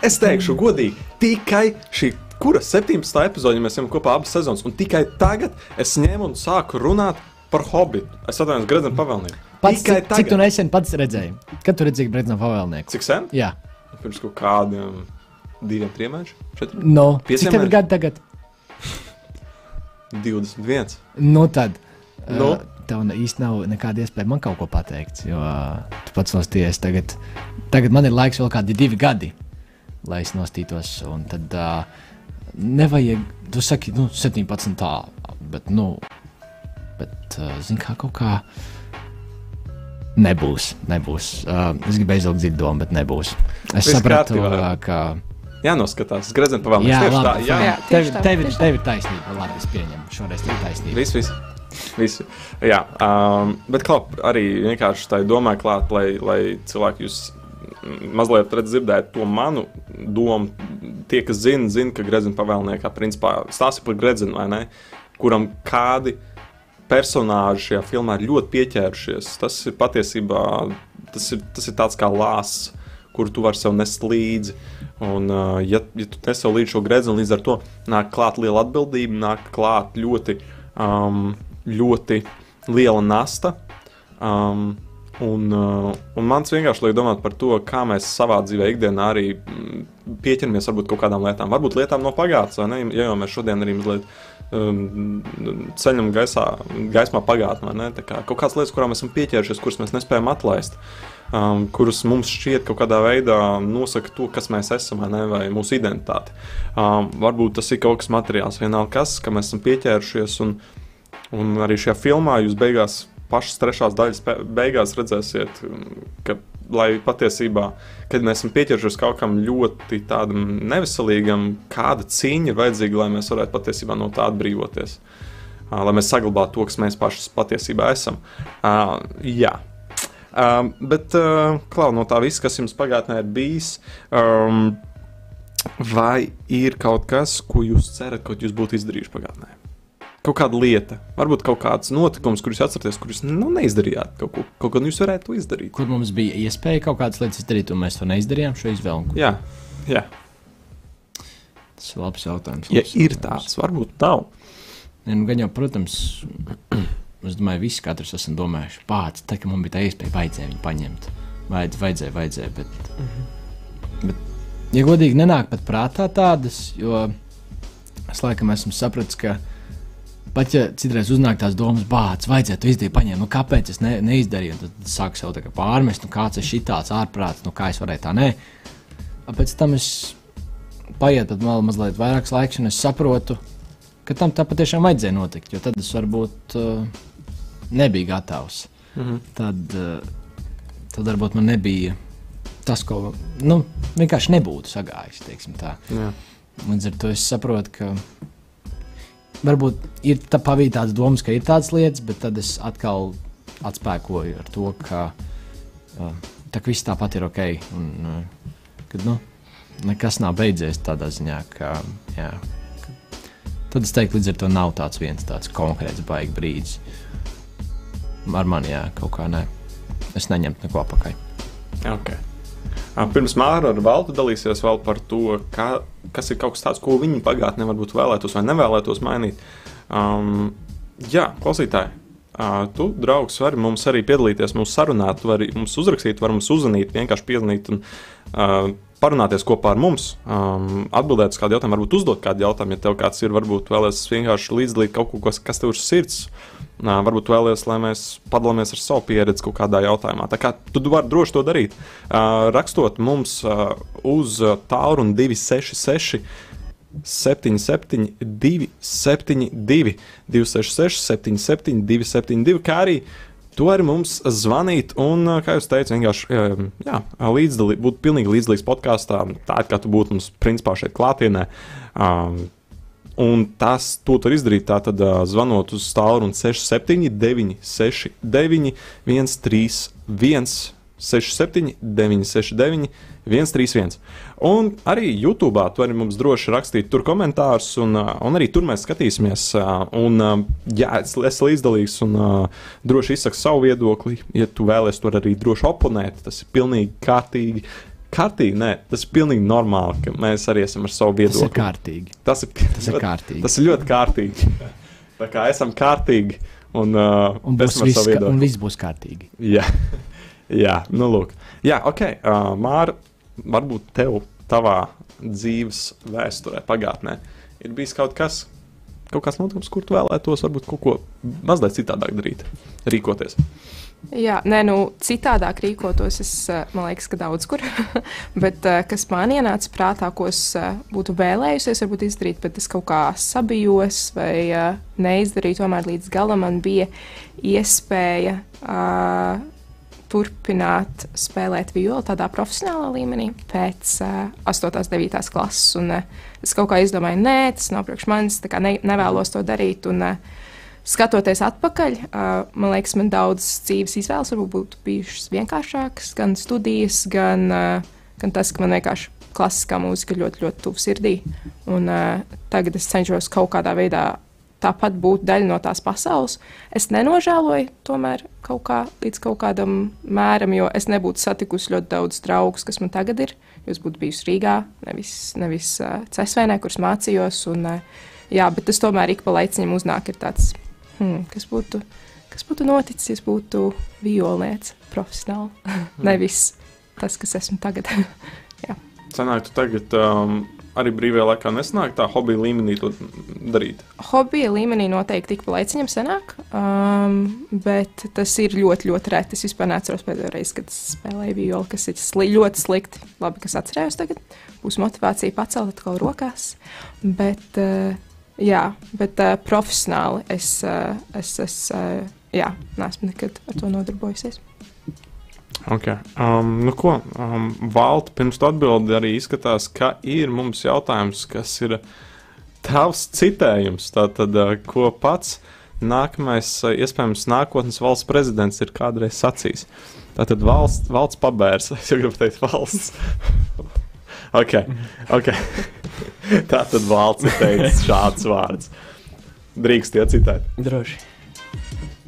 es teikšu, godīgi, tikai šī. Kura 17. epizode mēs esam kopā abas sezonas, un tikai tagad es ņēmu un sāku runāt par hobitu. Es atvainojos, Gredzenu pavēlnieku.
Pats,
tikai
cik, cik tu nesen pats redzēji? Kad tu redzēji Bredzina pavēlnieku?
Cik sen?
Jā,
Pirms kaut kādiem diviem, trim mēnešiem?
No. Cik tev ir gadi tagad?
21.
Nu tad.
Nu?
Uh, tev īsti nav nekāda iespēja man kaut ko pateikt, jo uh, tu pats nostājies tagad. Tagad man ir laiks vēl kādi divi gadi, lai es nostītos. Un tad uh, nevajag, tu saki, nu, 17 tā, bet, nu, bet, uh, zini, kā kaut kā. Nebūs, nebūs. Uh, es gribēju izvilkt dziļu domu, bet nebūs. Es
Viss
sapratu,
kārtībā.
uh, ka.
Jā, noskatās. Gredzenu pavēlnieks.
Jā,
Tieši tā,
labi,
jā.
fine.
Jā,
tev,
tieši tā,
tev, ir,
tieši tā.
tev ir taisnība. Labi, es pieņemu. Šoreiz tev ir taisnība.
Viss, viss. Visu. Jā, um, bet klāt, arī vienkārši tā domāju, klāt, lai, lai cilvēki jūs mazliet dzirdētu to manu domu. Tie, kas zina, zina, ka Grezina pavēlniekā principā stāsta par Grezinu, vai ne? Kuram kādi personāži šajā filmā ir ļoti pieķērušies. Tas ir patiesībā tas ir, tas ir tāds kā lāsts, kuru tu vari sev nest līdzi. Un, uh, ja, ja tu nes sev līdzi šo gredzenu, līdz ar to nāk klāt liela atbildība, nāk klāt ļoti, um, ļoti liela nasta. Um, Un, uh, un mans vienkārši liek domāt par to, kā mēs savā dzīvē, ikdienā arī mm, pieķeramies varbūt kaut kādām lietām, varbūt lietām no pagātnes, vai ne? Ja jau mēs šodien arī mazliet um, ceļam gaisā, gaismā pagātnē, ne? Tā kā kaut kādas lietas, kurām esam pieķērušies, kuras mēs nespējam atlaist, um, kuras mums šķiet kaut kādā veidā nosaka to, kas mēs esam, vai, ne? vai mūsu identitāti. Um, varbūt tas ir kaut kas materiāls, vienalga kas, kam mēs esam pieķērušies, un, un arī šajā filmā jūs beigās pašas trešās daļas beigās redzēsiet, ka lai patiesībā, kad mēs esam pieķeršies kaut kam ļoti tādam neveselīgam, kāda cīņa ir vajadzīga, lai mēs varētu patiesībā no tā atbrīvoties. Uh, lai mēs saglabātu to, kas mēs paši patiesībā esam. Uh, jā. Uh, bet, uh, Klau, no tā visa, kas jums pagātnē ir bijis, um, vai ir kaut kas, ko jūs cerat, ka jūs būtu izdarījuši pagātnē? Kaut kāda lieta, varbūt kaut kāds notikums, kurus atceraties, kurus nu, neizdarījāt. Kaut, ko, kaut gan jūs varētu to izdarīt.
Kur mums bija iespēja kaut kādas lietas izdarīt, un mēs to neizdarījām, šo izvēli.
Jā, jā.
Tas ir labs jautājums.
Ja ir tāds, varbūt nav.
Ja, nu, gan jau, protams, es domāju, visi katrs esam domājuši, pats, tā kā man bija tā iespēja, vajadzēja viņu paņemt. Vajadz, vajadzēja, vajadzēja, bet, mm -hmm. bet, ja godīgi, nenāk pat prātā tādas, jo es laikam esmu sapratis, ka Pat ja citreiz uznāk tās domas, bācis, vajadzētu izdarīt, paņemt, nu, kāpēc es ne, neizdarīju. Tad sāku sev pārmest, nu, kāds ir šitāds ārprāts, nu, kā es varēju tā nē. Pēc tam es paiet pat vēl mazliet vairāks laiks, un es saprotu, ka tam tā patiešām vajadzēja notikt, jo tad es varbūt uh, nebiju gatavs. Mm -hmm. tad, uh, tad varbūt man nebija tas, ko nu, vienkārši nebūtu sagājis. Līdz ar to es saprotu, ka varbūt ir tā pavīja tādas domas, ka ir tādas lietas, bet tad es atkal atspēkoju ar to, ka uh, tā viss tāpat ir ok. Un, uh, kad, nu, nekas nav beidzies tādā ziņā, ka, jā, ka tad es teiktu, līdz ar to nav tāds viens tāds konkrēts baigs brīdis. Ar mani, jā, kaut kā nē. Es neņemtu neko apakaļ.
Okay. Pirms Māra ar Valtu dalīsies vēl par to, kā, kas ir kaut kas tāds, ko viņi pagātnē varbūt vēlētos vai nevēlētos mainīt. Um, jā, klausītāji, uh, tu, draugs, vari mums arī piedalīties mūsu sarunā, tu vari mums uzrakstīt, vari mums uzzvanīt, vienkārši piezvanīt un uh, parunāties kopā ar mums, um, atbildēt uz kādu jautājumu, varbūt uzdot kādu jautājumu, ja tev kāds ir, varbūt vēlēs vienkārši līdzdalīt kaut ko, kas, tev ir sirds. Nā, varbūt vēlaties, lai mēs padalāmies ar savu pieredzi kaut kādā jautājumā. Tā kā tu vari droši to darīt. Uh, rakstot mums uh, uz tālruni 266. 77, 272, 266, 77, 272, kā arī tu vari mums zvanīt. Un, kā jau teicu, vienkārši jā, līdzdalī, būt pilnīgi līdzdalīgs podkāstā, tā kā tu būtu mums principā šeit klātienē. Um, Un tas, to var izdarīt tātad, uh, zvanot uz tālruni 679, 69, 131, 67, 969, 131. Un arī YouTube tu vari mums droši rakstīt tur komentārus, un, un arī tur mēs skatīsimies. Un, jā, es esmu līdzdalīgs un droši izsaku savu viedokli. Ja tu vēlēsies tur arī droši oponēt, tas ir pilnīgi kārtīgi kārtīgi. Nē, tas ir pilnīgi normāli, ka mēs arī esam ar savu viedokli.
Tas ir kārtīgi.
Tas ir,
tas ir kārtīgi.
Tas ir ļoti kārtīgi. Tā kā esam kārtīgi. Un, uh,
un, viss, ka, un viss būs kārtīgi.
Jā, Jā nu lūk. Jā, ok. Uh, Māra, varbūt tev, tavā dzīves vēsturē, pagātnē, ir bijis kaut kas, kaut kāds notikums, kur tu vēlētos varbūt kaut ko mazliet citādāk darīt, rīkoties.
Jā, nē, nu, citādāk rīkotos, es man liekas, ka daudz kur. bet kas man ienāca prātā, ko es būtu vēlējusies, varbūt izdarīt, bet es kaut kā sabijos vai neizdarīju, tomēr līdz galam man bija iespēja. Uh, turpināt spēlēt violi tādā profesionālā līmenī pēc uh, 8. un 9. klases. Un, uh, es kaut kā izdomāju, nē, tas nav priekš manis, ne, nevēlos to darīt. Un, uh, skatoties atpakaļ, uh, man liekas, man daudzas dzīves izvēles varbūt būtu bijušas vienkāršākas, gan studijas, gan, uh, gan tas, ka man vienkārši klasiskā mūzika ļoti, ļoti tuvu sirdī. Un, uh, tagad es cenšos kaut kādā veidā tāpat būt daļa no tās pasaules. Es nenožēloju tomēr kaut kā līdz kaut kādam mēram, jo es nebūtu satikusi ļoti daudz draugus, kas man tagad ir. Es būtu bijusi Rīgā, nevis, nevis uh, Cēsvainē, kuras mācījos. Un, uh, jā, bet tas tomēr ik pa laiciņam uznāk ir tāds hmm, kas būtu. kas būtu noticis, ja būtu violniece profesionāli. Nevis tas, kas esmu tagad.
Sanāk, tu tagad um, arī brīvajā laikā nesanāk tā hobija līmenī to darīt.
Hobija līmenī noteikti tik pa laiciņam senāk, um, bet tas ir ļoti, ļoti reti. Es vispār neatceros pēdējo reizi, kad spēlēju violi, kas ir sli ļoti slikti. Labi, kas atcerējos tagad. Būs motivācija pacelt atkal rokās. Bet, uh, jā, bet uh, profesionāli es, uh, es, es uh, jā, neesmu nekad ar to nodarbojusies.
Okay. Um, nu ko, um, Valta, pirms tu atbildi, arī izskatās, ka ir mums jautājums, kas ir tavs citējums. Tātad, uh, ko pats nākamais, uh, iespējams, nākotnes valsts prezidents ir kādreiz sacījis. Tātad valsts, valsts pabērs, es jau gribu teikt valsts. ok, ok. Tātad valsts ir teicis šāds vārds. Drīkst iecitēt.
Droši.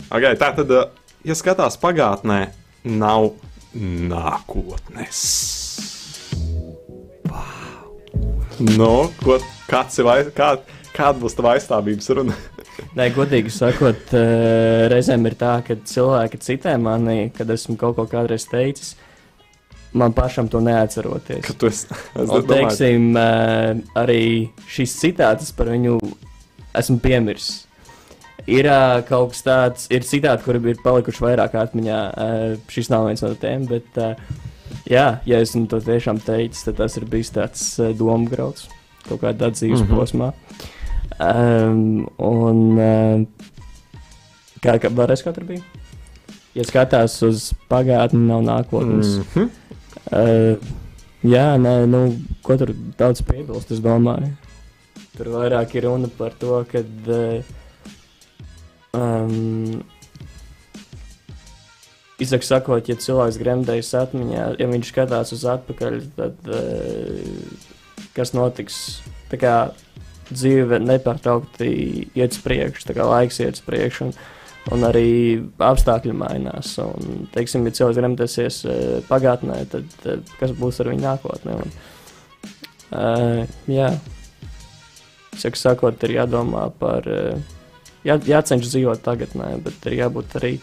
Okay, tātad, uh, ja skatās pagātnē, nav nākotnes. Wow. Nu, ko, kāds ir vai, kā, kāda būs tava aizstāvības runa?
Nē, godīgi sakot, eh, reizēm ir tā, ka cilvēki citē manī, kad esmu kaut ko kādreiz teicis. Man pašam to neatceroties.
Ka tu esi, es
Un,
domāju,
teiksim, eh, arī šis citāts par viņu esmu piemirsis. Ir uh, kaut kas tāds, ir citāti, kuri ir palikuši vairāk atmiņā. Uh, šis nav viens no tiem, bet, uh, jā, ja esmu to tiešām teicis, tad tas ir bijis tāds uh, domu grauds kaut kādā dzīves mm. -hmm. posmā. Um, un uh, kā, kā vēlreiz tur bija? Ja skatās uz pagātni, nav nākotnes. Mm.
Mhm.
Uh, jā, nē, nu, ko tur daudz piebilst, es domāju. Tur vairāk ir runa par to, ka. Uh, um, Izsaka sakot, ja cilvēks gremdējas atmiņā, ja viņš skatās uz atpakaļ, tad uh, kas notiks? Tā kā dzīve nepārtraukti iet uz priekšu, tā kā laiks iet uz priekšu. Un, un arī apstākļi mainās. Un, teiksim, ja cilvēks gremdēsies uh, pagātnē, tad uh, kas būs ar viņu nākotnē? Un, uh, jā, Saka, sakot, ir jādomā par, uh, jā, jācenšas dzīvot tagadnē, bet ir jābūt arī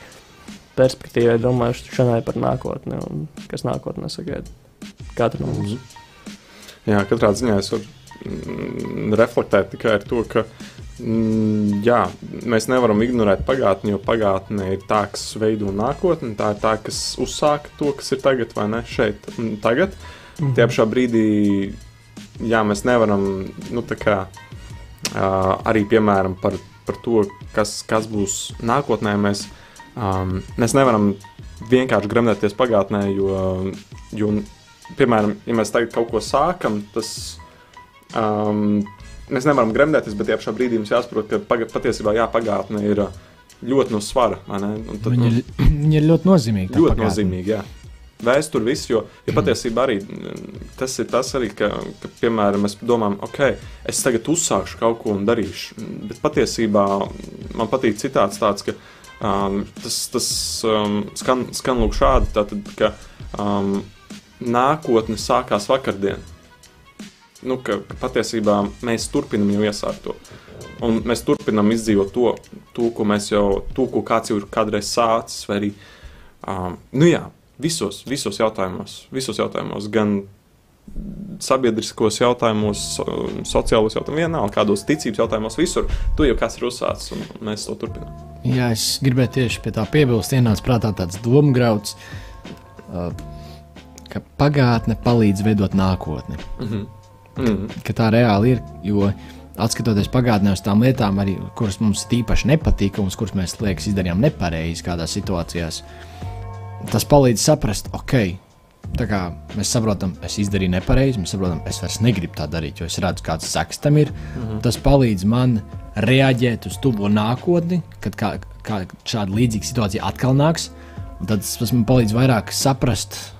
perspektīvai, domāšanai par nākotni un kas nākotnē sagaida. Katru no mums.
Jā, katrā ziņā es varu mm, reflektēt tikai ar to, ka mm, jā, mēs nevaram ignorēt pagātni, jo pagātne ir tā, kas veido nākotni, tā ir tā, kas uzsāka to, kas ir tagad vai ne šeit tagad.
Mhm.
Tie pašā brīdī, jā, mēs nevaram, nu, tā kā uh, arī, piemēram, par, par to, kas, kas būs nākotnē, mēs, um, mēs nevaram vienkārši gremdēties pagātnē, jo, jo, piemēram, ja mēs tagad kaut ko sākam, tas um, mēs nevaram gremdēties, bet tie pašā brīdī mums jāsaprot, ka patiesībā jā, pagātne ir ļoti no svara. tad,
Viņa
nu,
ir, viņa ir ļoti nozīmīga.
ļoti
pagātne.
nozīmīgi. Jā. Vēsture, viss, jo ja patiesībā arī mm, tas ir tas, arī, ka, ka, piemēram, mēs domājam, ok, es tagad uzsākšu kaut ko un darīšu. Bet patiesībā man patīk citāts tāds, ka um, tas, tas um, skan, skan lūk šādi, tātad, ka um, nākotne sākās vakardien. Nu, ka, ka patiesībā mēs turpinām jau iesākt to. Un mēs turpinām izdzīvot to, to, ko mēs jau, to, ko kāds jau ir kādreiz sācis, vai arī, um, nu jā, visos, visos jautājumos, visos jautājumos, gan sabiedriskos jautājumos, so, sociālos jautājumos, vienalga, kādos ticības jautājumos, visur. Tu jau kas ir uzsācis, un mēs to turpinām.
Jā, es gribēju tieši pie tā piebilst. Ienāca prātā tāds grauds, uh, ka pagātne palīdz veidot nākotni.
Mm -hmm. Mm -hmm.
Ka tā reāli ir. Jo atskatoties pagātnē uz tām lietām, arī, kuras mums tīpaši nepatika un kuras mēs liekas izdarījām nepareizi kādās situācijās, tas palīdz saprast, ok. Tā kā mēs saprotam, es izdarīju nepareizi, mēs saprotam, es vairs negribu tā darīt, jo es redzu, kāds seks tam ir. Mm -hmm. Tas palīdz man reaģēt uz tuvo nākotni, kad kā, kā šāda līdzīga situācija atkal nāks. Tad tas man palīdz vairāk saprast,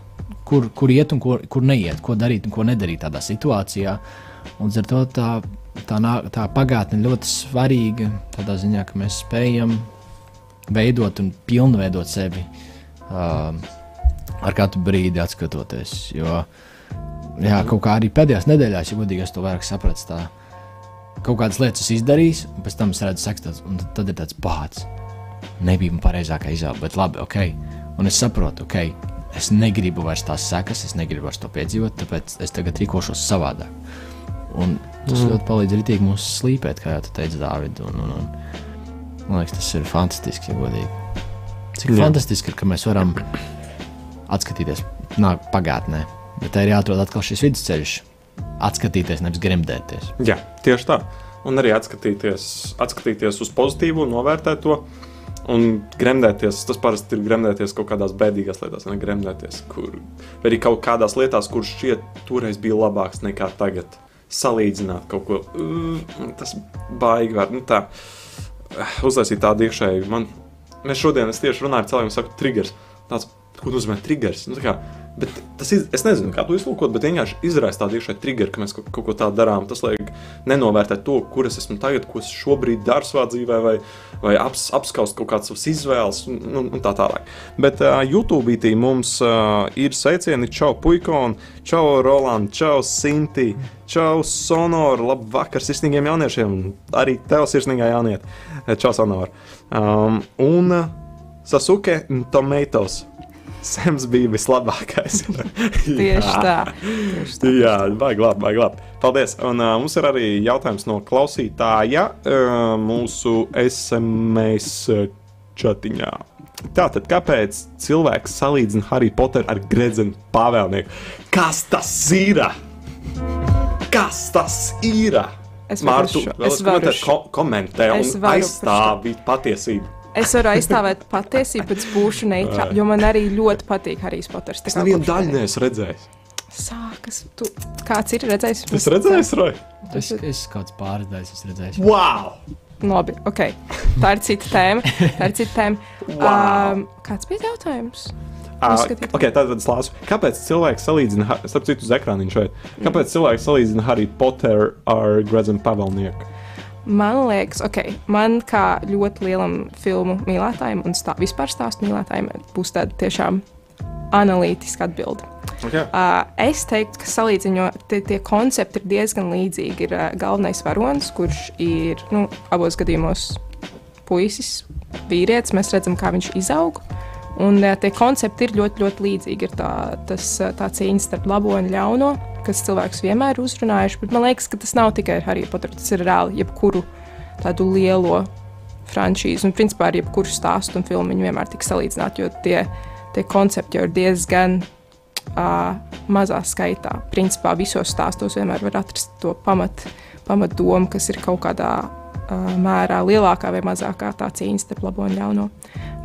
kur, kur iet un kur, kur neiet, ko darīt un ko nedarīt tādā situācijā. Un ar to tā, tā, nā- tā pagātne ļoti svarīga tādā ziņā, ka mēs spējam veidot un pilnveidot sevi uh, ar katru brīdi, atskatoties. Jo jā, kaut kā arī pēdējās nedēļās, ja godīgi es to vairāk sapratu, tā kaut kādas lietas es izdarīju, un pēc tam es redzu, sekstos, un tad, ir tāds pats. nebija man pareizākā izvēle, bet labi, ok. Un es saprotu, ok, es negribu vairs tās sekas, es negribu vairs to piedzīvot, tāpēc es tagad rīkošos savādāk. Un tas mm. ļoti palīdz arī mums slīpēt, kā jau te teica Dārvid. Un, un, un, man liekas, tas ir fantastiski, ja godīgi. Cik Jā. fantastiski ir, ka mēs varam atskatīties nāk, pagātnē, bet tā ir jāatrod atkal šis vidusceļš. Atskatīties, nevis gremdēties.
Jā, tieši tā. Un arī atskatīties, atskatīties uz pozitīvu, novērtēt to. Un gremdēties, tas parasti ir gremdēties kaut kādās bēdīgās lietās, ne gremdēties, kur arī kaut kādās lietās, kuras šķiet toreiz bija labākas nekā tagad salīdzināt kaut ko. Uh, tas baigi var. Nu, tā, uztaisīt tādu iekšēju. Man, mēs šodien tieši runāju ar cilvēkiem, saku, triggers. Tāds, ko nozīmē triggers? Nu, kā, Bet tas ir, es nezinu, kā to izlūkot, bet vienkārši izraisa tādu iekšēju triggeru, ka mēs kaut, kaut ko tādu darām. Tas liek nenovērtēt to, kur es esmu tagad, ko es šobrīd daru savā dzīvē, vai, vai aps, apskaust kaut kādas savas izvēles, un, un, un tā tālāk. Bet uh, YouTube mums uh, ir sveicieni, čau puikon, čau Roland, čau Sinti, čau Sonor, labu vakar sirsnīgiem jauniešiem, arī tev sirsnīgā jauniet, čau Sonor. Um, un uh, Sasuke Tomatoes. Sams bija vislabākais.
tieši tā. Tieši tā.
Jā, baigi labi, baigi labi. Paldies. Un uh, mums ir arī jautājums no klausītāja uh, mūsu SMS čatiņā. Tātad, kāpēc cilvēks salīdzina Harry Potteru ar Gredzenu pavēlnieku? Kas tas ir? Kas tas ir?
Es varu, varu,
ko komentē
es
un
varu
aizstāvi patiesību.
es varu aizstāvēt patiesību, bet būšu neitrāla, jo man arī ļoti patīk Harijs Poters. Tā
Es
kā
nevienu daļu neesmu redzējis.
Sākas, tu, kāds ir redzējis?
Es redzēju, Roy.
Es, es kāds pārdevējs esmu redzējis.
Wow!
Labi, ok. Tā ir cita tēma. Tā ir cita tēma.
Wow.
Um, kāds bija jautājums?
Uh, okay, tad es lasu, kāpēc cilvēks salīdzina, starp citu, uz ekrāna šeit, kāpēc cilvēks salīdzina Harry Potteru ar Gredzenu pavēlnieku?
Man liekas, ok, man kā ļoti lielam filmu mīlētājam un stā, vispār stāstu mīlētājam būs tāda tiešām analītiska atbilde.
Okay.
Uh, es teiktu, ka salīdzinot, tie, tie koncepti ir diezgan līdzīgi. Ir uh, galvenais varonis, kurš ir nu, abos gadījumos puisis, vīrietis. Mēs redzam, kā viņš izaug. Un uh, tie koncepti ir ļoti, ļoti līdzīgi. Ir tā, tas, uh, tā cīņa starp labo un ļauno, kas cilvēks vienmēr ir uzrunājuši. Bet man liekas, ka tas nav tikai ar Harry Potteru. Tas ir reāli jebkuru tādu lielo franšīzi. Un principā ar jebkuru stāstu un filmu viņi vienmēr tiks salīdzināti, jo tie, tie koncepti jau ir diezgan uh, mazā skaitā. Principā visos stāstos vienmēr var atrast to pamat, pamatdomu, kas ir kaut kādā uh, mērā lielākā vai mazākā tā cīņa starp labo un ļauno.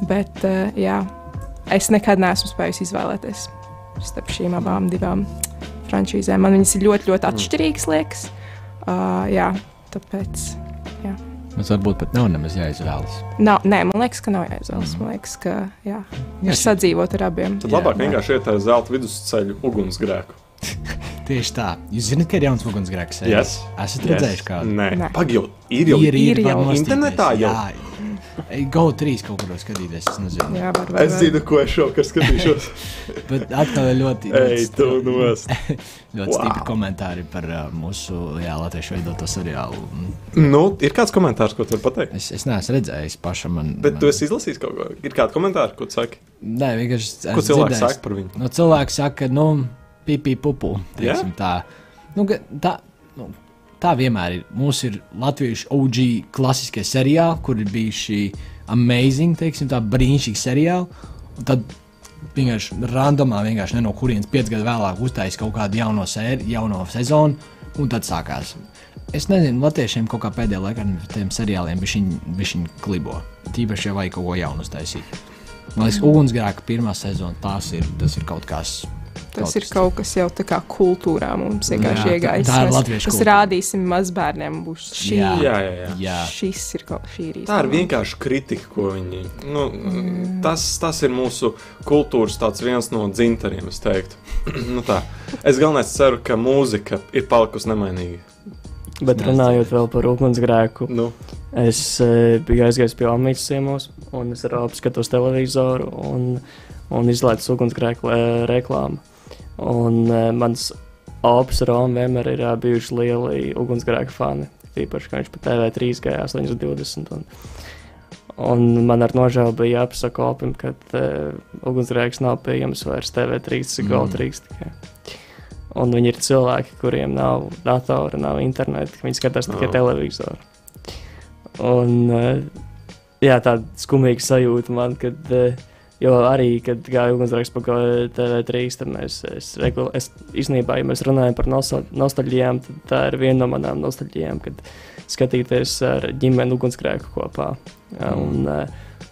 Bet uh, jā, es nekad neesmu spējis izvēlēties starp šīm abām divām franšīzēm. Man viņas ir ļoti, ļoti atšķirīgas, liekas. Uh, jā, tāpēc. Jā.
Mums varbūt pat nav nemaz jāizvēlas.
Nav, nē, man liekas, ka nav jāizvēlas. Man liekas, ka jā, ir sadzīvot ar abiem.
Tad labāk vienkārši iet ar zelta vidusceļu ugunsgrēku.
Tieši tā. Jūs zināt, ka ir jauns ugunsgrēks.
Yes.
Esat redzējuši kādu?
Nē,
Nē.
pagaidi, ir jau
ir, ir,
Ir jau.
Internetā jau?
Jā, Go 3 kaut kur skatīties. Es nezinu.
Jā, var, var,
Es zinu, ko es šovakar skatīšos.
Bet atkal ir ļoti,
Ej,
ļoti,
tu nost.
ļoti
Wow.
stipri komentāri par uh, mūsu jā, latviešu veidoto seriālu.
Nu, ir kāds komentārs, ko tu vari pateikt?
Es, es neesmu redzējis pašam. Man,
Bet
man...
tu esi izlasījis kaut ko. Ir kādi komentāri, ko tu saki?
Nē, vienkārši.
Ko
esmu
cilvēki
dzirdējis.
saka par viņu?
Nu, cilvēki saka, nu, pipī, pupu. teiksim Tā. Nu, tā, nu, tā vienmēr ir. Mums ir latviešu OG klasiskie seriāli, kur ir bijuši amazing, teiksim, tā brīnišķīgi seriāli. Un tad vienkārši randomā, vienkārši ne no kurienes piecus gadus vēlāk uztaisīja kaut kādu jauno, sēri, jauno sezonu, un tad sākās. Es nezinu, latviešiem kaut kā pēdējā laikā ar tiem seriāliem viņi klibo. Tīpaši, ja vajag kaut ko jaunu uztaisīt. Man liekas, ugunsgrēka pirmā sezona tas ir, tas ir kaut kas.
Tas ir kaut kas jau tā kā kultūrā mums vienkārši iegājis.
tā ir
Mēs-
latviešu
Mēs
kultūra.
rādīsim mazbērniem, būs šī.
Jā.
Jā, jā, jā.
Šis ir kaut šī ir
Tā ir vienkārši kritika, ko viņi. Nu, mm. tas, tas ir mūsu kultūras tāds viens no dzintariem, es teiktu. nu, tā. es galvenais ceru, ka mūzika ir palikusi nemainīga.
Bet runājot vēl par ugunsgrēku,
Nu,
es e, biju aizgājis pie Amītas ciemos, un es ar abu skatos televizoru un, un izlaidu ugunsgrēku e, reklāmu. Un e, mans opus Roma vienmēr ir e, bijuši lieli ugunsgrēku fani. Īpaši, ka viņš pa TV3 gāja 820. Un, Un man ar nožēlu bija jāpasaka opim, ka uh, ugunsgrēks nav pieejams vairs TV3,
Mm.
GO3 tikai. Un viņi ir cilvēki, kuriem nav datora, nav interneta, viņi skatās tikai
Oh.
televizoru. Un uh, jā, tāda skumīga sajūta man, kad, uh, jo arī, kad gāja ugunsgrēks pa GO- TV3, tad mēs, es, regul- es īstenībā, ja mēs runājam par nostal nostalģijām, tad tā ir viena no manām nostalģijām, kad skatīties ar ģimeni ugunsgrēku kopā. Jā, Un, uh,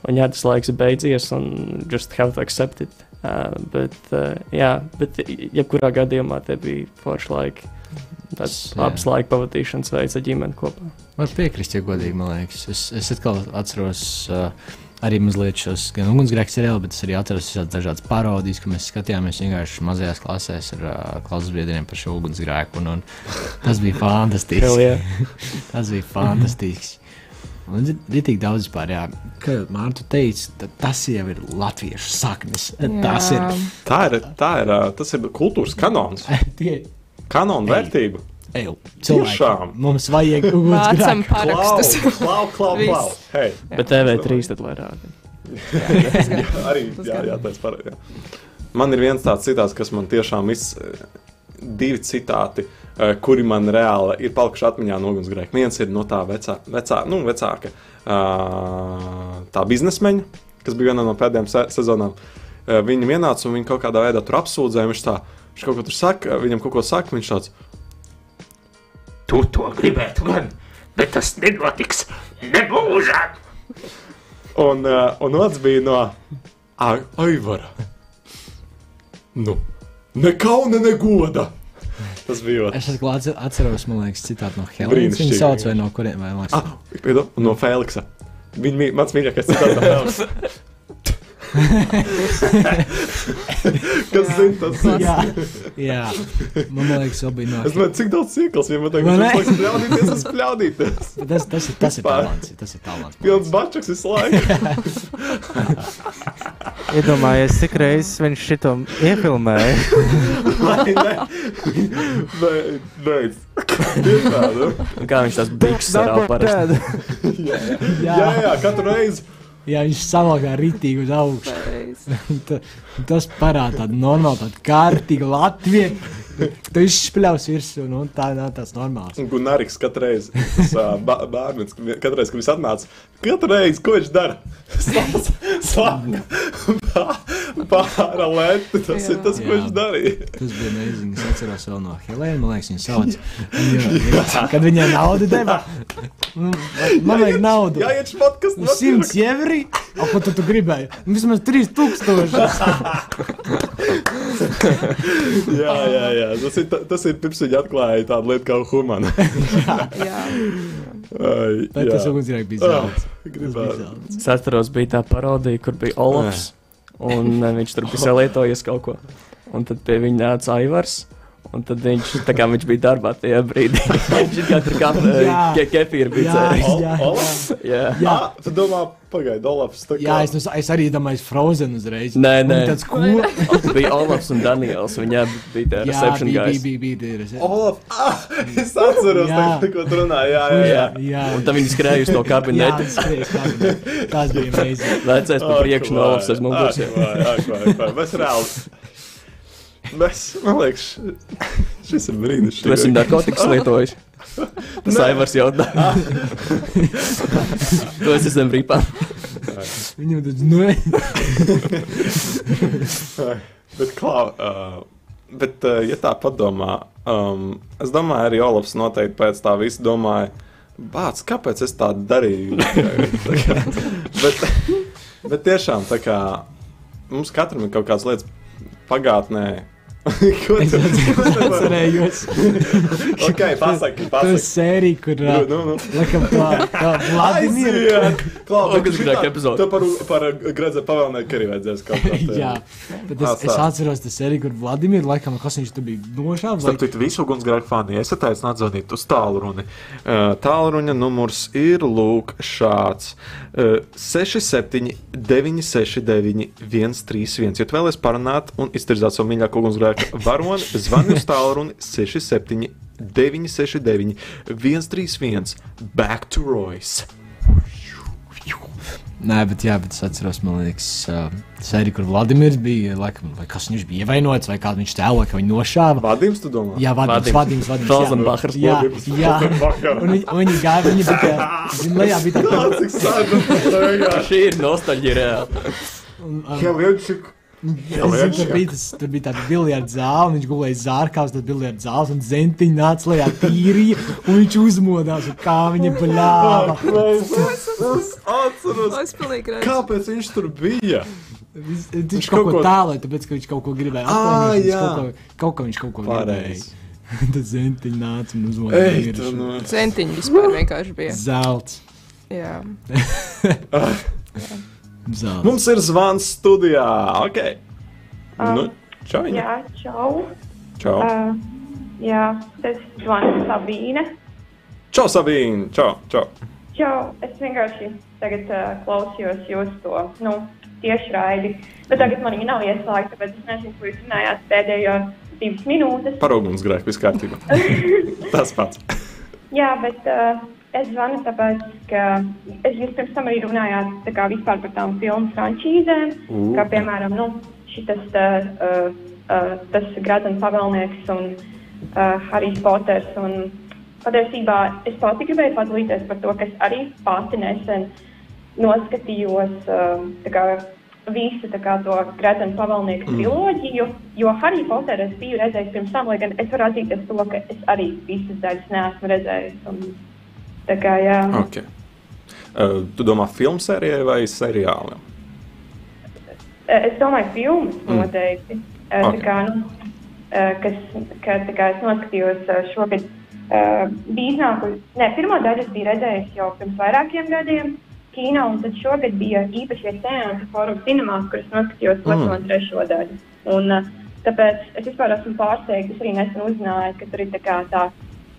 un jā, tas laiks ir beidzies, un just have to accept it. Uh, bet, uh, jā, bet jebkurā gadījumā tie bija forši laiki.
Jā.
labs laika pavadīšanas veids ar ģimeni kopā.
Var piekrist, ja godīgi, man liekas. Es, es atkal atceros uh, arī mazliet šos gan ugunsgrēku seriālus, bet es arī atceros dažādas parodijas, ka mēs skatījāmies vienkārši mazajās klasēs ar uh, klases biedriem par šo ugunsgrēku. Un, un tas bija fantastiski. Tas bija fantastisks. Un ir tik daudz vispār, jā. Kā Mārta teica, ta- tas jau ir latviešu saknes. Tas ir
Tā ir, tā ir, tas ir kultūras kanons,
tie
kanona vērtība.
Eju, cilvēki. Mums vajag
Vācam
ugunsgrēku.
parakstus.
klau, klau, klau. Hey,
Bet TV3 tad lai rāda.
arī
Tas
jā, jā, tāds par, jā. Man ir viens tāds citāts, kas man tiešām ir divi citāti, eh, kuri man reāli ir palikuši atmiņā no ugunsgrēka. Viens ir no tā vecā, vecā, nu, vecāka tā biznesmeņa, kas bija viena no pēdējām se sezonām. Eh, Viņa ienāca un viņa kaut kādā veidā tur apsūdzēja. Viņš, tā, viņš kaut ko tur saka, viņam kaut ko saka, viņš tāds
Tu to gribētu gan, bet tas nenotiks nemūžam.
Un, uh, un otrs bija no Ai- Aivara. Nu, ne kauna, ne goda. Tas bija otrs.
Es atkal atce- atceros, man liekas, citātu no Helēnas. Viņa sauc vai no kuriem vai
Ah, no Feliksa. Viņa mī- mans mīļākais citāts no Feliksa. Kas zina, tas ir.
Jā, jā. Man liekas, bija no
Es domāju, cik daudz sīkls viņam ka
ne?
viņš laiks pļaudīties, es pļaudīties.
Tas, tas, ir, tas ir talants. Tas ir talants.
Pilns bačaks visu laiku.
Iedomājieties, cik reizes viņš šito iefilmēja.
Vai ne? Vai- Beidz. Nu.
Kā viņš sarā parasti.
Jā, jā, jā, katru reizi.
Jā, viņš savalkā ritīgi uz augšu. Tas parāda tādu normālu, tādu kārtīgu Latviju. Tu izspļaus virsū, nu tā nav tāds normāls.
Un Gunārs katru reizi, tas bērns, katru reizi, kad viņš atnāca, katru reizi, ko viņš dara? Slāpē, paralēli, tas ir tas, ko
Jā.
viņš darīja.
Tas bija nezinu, es atceros vēl no Helēnas, man liekas, viņa sauc. Viņa, kad viņai naudu deva, nu, man vajag naudu.
Jā, iet šmat, kas
Nu, 100 eiro, o ko tu, tu gribēji? Vismaz 3000.
Jā, jā, jā. Tas ir, ta- tas ir pirms viņa atklāja tādu lietu kā humana.
Jā,
Ai, jā.
tas ugunsgrēks bija
Ah.
Tas bija
Gribētu.
zelts.
Es atceros, bija tā parodija, kur bija Olafs. Un eh, viņš tur bija salietojis kaut ko. Un tad pie viņa nāca Aivars. Un tad viņš, kā viņš bija darbā tajā brīdī, viņš kā tur kā
Jā.
ke, kefīru bija
Jā,
dzēris.
Ol-
jā?
Jā.
Jā.
Ah, tu domā, pagaidi, Olafs. kā-
Jā, es, nu, es arī domāju, Frozen uzreiz.
Nē, nē.
Tāds cool.
bija Olafs un Daniels. Viņa bija tā
Jā,
reception
bija,
guys.
bija, bija, bija.
Olaf, ah, es atceros,
Jā.
tā, ko tu runāji. Jā, jā, jā.
jā.
Un tad viņi skrēja uz to
Jā,
kabinetu.
tas bija kabinetu. Tas bija amazing.
Vecais pa priekšu no Olafs aiz muguras.
Ak, vai, ak, vai, vai. Mēs reāli. Mēs, man liekas, šis ir brīnišķīgs.
Tu esi narkotikas lietojis. Tas Aivars jau tā. Tu esi zem rīpām.
Viņam tas, nu,
Bet, klau, uh, bet uh, ja tā padomā, um, es domāju, arī Olafs noteikti pēc tā visa domāja, bāc, kāpēc es tā darīju? Tā kā- bet, bet tiešām, tā kā mums katram ir kaut kādas lietas pagātnē. Ko
es
tu
atcerējos.
Ok, pasaki,
Tas
pasaki.
sērija, kur,
Nu, nu, nu.
laikam, tā, tā Vladimir.
Klau, bet
Ugunsgrēka
šitā-
epizode.
Tev par, par Gredzē pavēlnieku arī vajadzēs kaut kā.
Jā, bet es, es atceros, tas arī, kur Vladimirs, laikam, kas viņš tur bija nošāvis.
Starp citu, visu ugunsgrēku fani esat aicināti zvanīt uz tālruni.
Uh, Tālruņa numurs ir lūk šāds uh, 67, 969, 131. Ja tu vēlaties parunāt un iztirzāt savu mīļāko ugunsgrēku varoni, zvani uz tālruni 67, 969, 131. Back to Royce.
Nē, bet, jā, bet es atceros, man liekas, uh, sēriju, kur Vladimirs bija. Laikam, vai kas viņš bija ievainots, vai kādu viņš tēloja, ka viņu nošāva.
Vadījums, tu domā?
Jā,
Vadims.
vadījums jā.
Felsenbachers.
Jā,
Vladimirs
jā.
Felsenbachers.
Un viņi, viņi gāja, viņi bija tā, viņi lejā bija tā,
Cik sēdam,
Šī ir nostalģija reāli.
un, um, Es zinu, tur bija, tas, tur bija tāda biljarda zāle, un viņš gulēja zārkās, tad biljarda zāles, un zentiņi nāca lejā tīrija, un viņš uzmodās, un kā viņa bļāva.
Es atceros.
Es pilnīgi redzu.
Kāpēc viņš tur bija?
Viņš, viņš kaut ko tālēja, tāpēc, ka viņš kaut ko gribēja. Viņš
jā.
Kaut ko, kaut ko viņš kaut ko
Pareizi.
gribēja. Tad zentiņi nāca un
Ej,
uzmodās.
tu nu.
Centiņi vispār vienkārši bija.
Zelts.
Jā.
Zelts.
Mums ir zvans studijā. Ok. Nu, čau, viņa.
Jā, čau.
Čau.
Uh, jā, es zvanu Sabīne.
Čau, Sabīne. Čau, čau.
Čau, es vienkārši tagad uh, klausījos jūsu to, nu, tiešraidi. Bet tagad man viņa nav ieslēgta, tāpēc es nezinu, ko jūs runājāt pēdējo divas minūtes.
Par ugunsgrēku viss kārtībā. Tas pats.
Jā, bet uh, es zvanu tāpēc, ka es jūs pirms tam arī runājāt kā par tām filmu frančīzēm,
U.
kā piemēram, nu, šitas uh, uh, tas Gradens pavēlnieks un uh, Harijs Poters. Un patiesībā es pati gribēju padalīties par to, ka es arī pati nesen noskatījos uh, kā, visu kā, to Gradena pavēlnieku triloģiju, jo Harry Potteru es biju redzējis pirms tam, lai gan es varu atzīties to, ka es arī visas daļas neesmu redzējis. Un, tā kā, jā.
Ok. Uh, tu domā filmu sērijai vai seriālam?
Es domāju, filmas
Mm.
noteikti. Mm.
Ok.
Okay. Kā, nu, eh, kas, ka, tā kā es noskatījos eh, šogad, uh, bija iznākusi. Nē, pirmo daļu es biju redzējis jau pirms vairākiem gadiem kino, un tad šogad bija īpašie sēnesi Forum Cinemā, kur es noskatījos otro
Mm.
un trešo daļu. Un, uh, tāpēc es vispār esmu pārsteigts. Es arī nesen uzzināju, ka tur ir tā, kā tā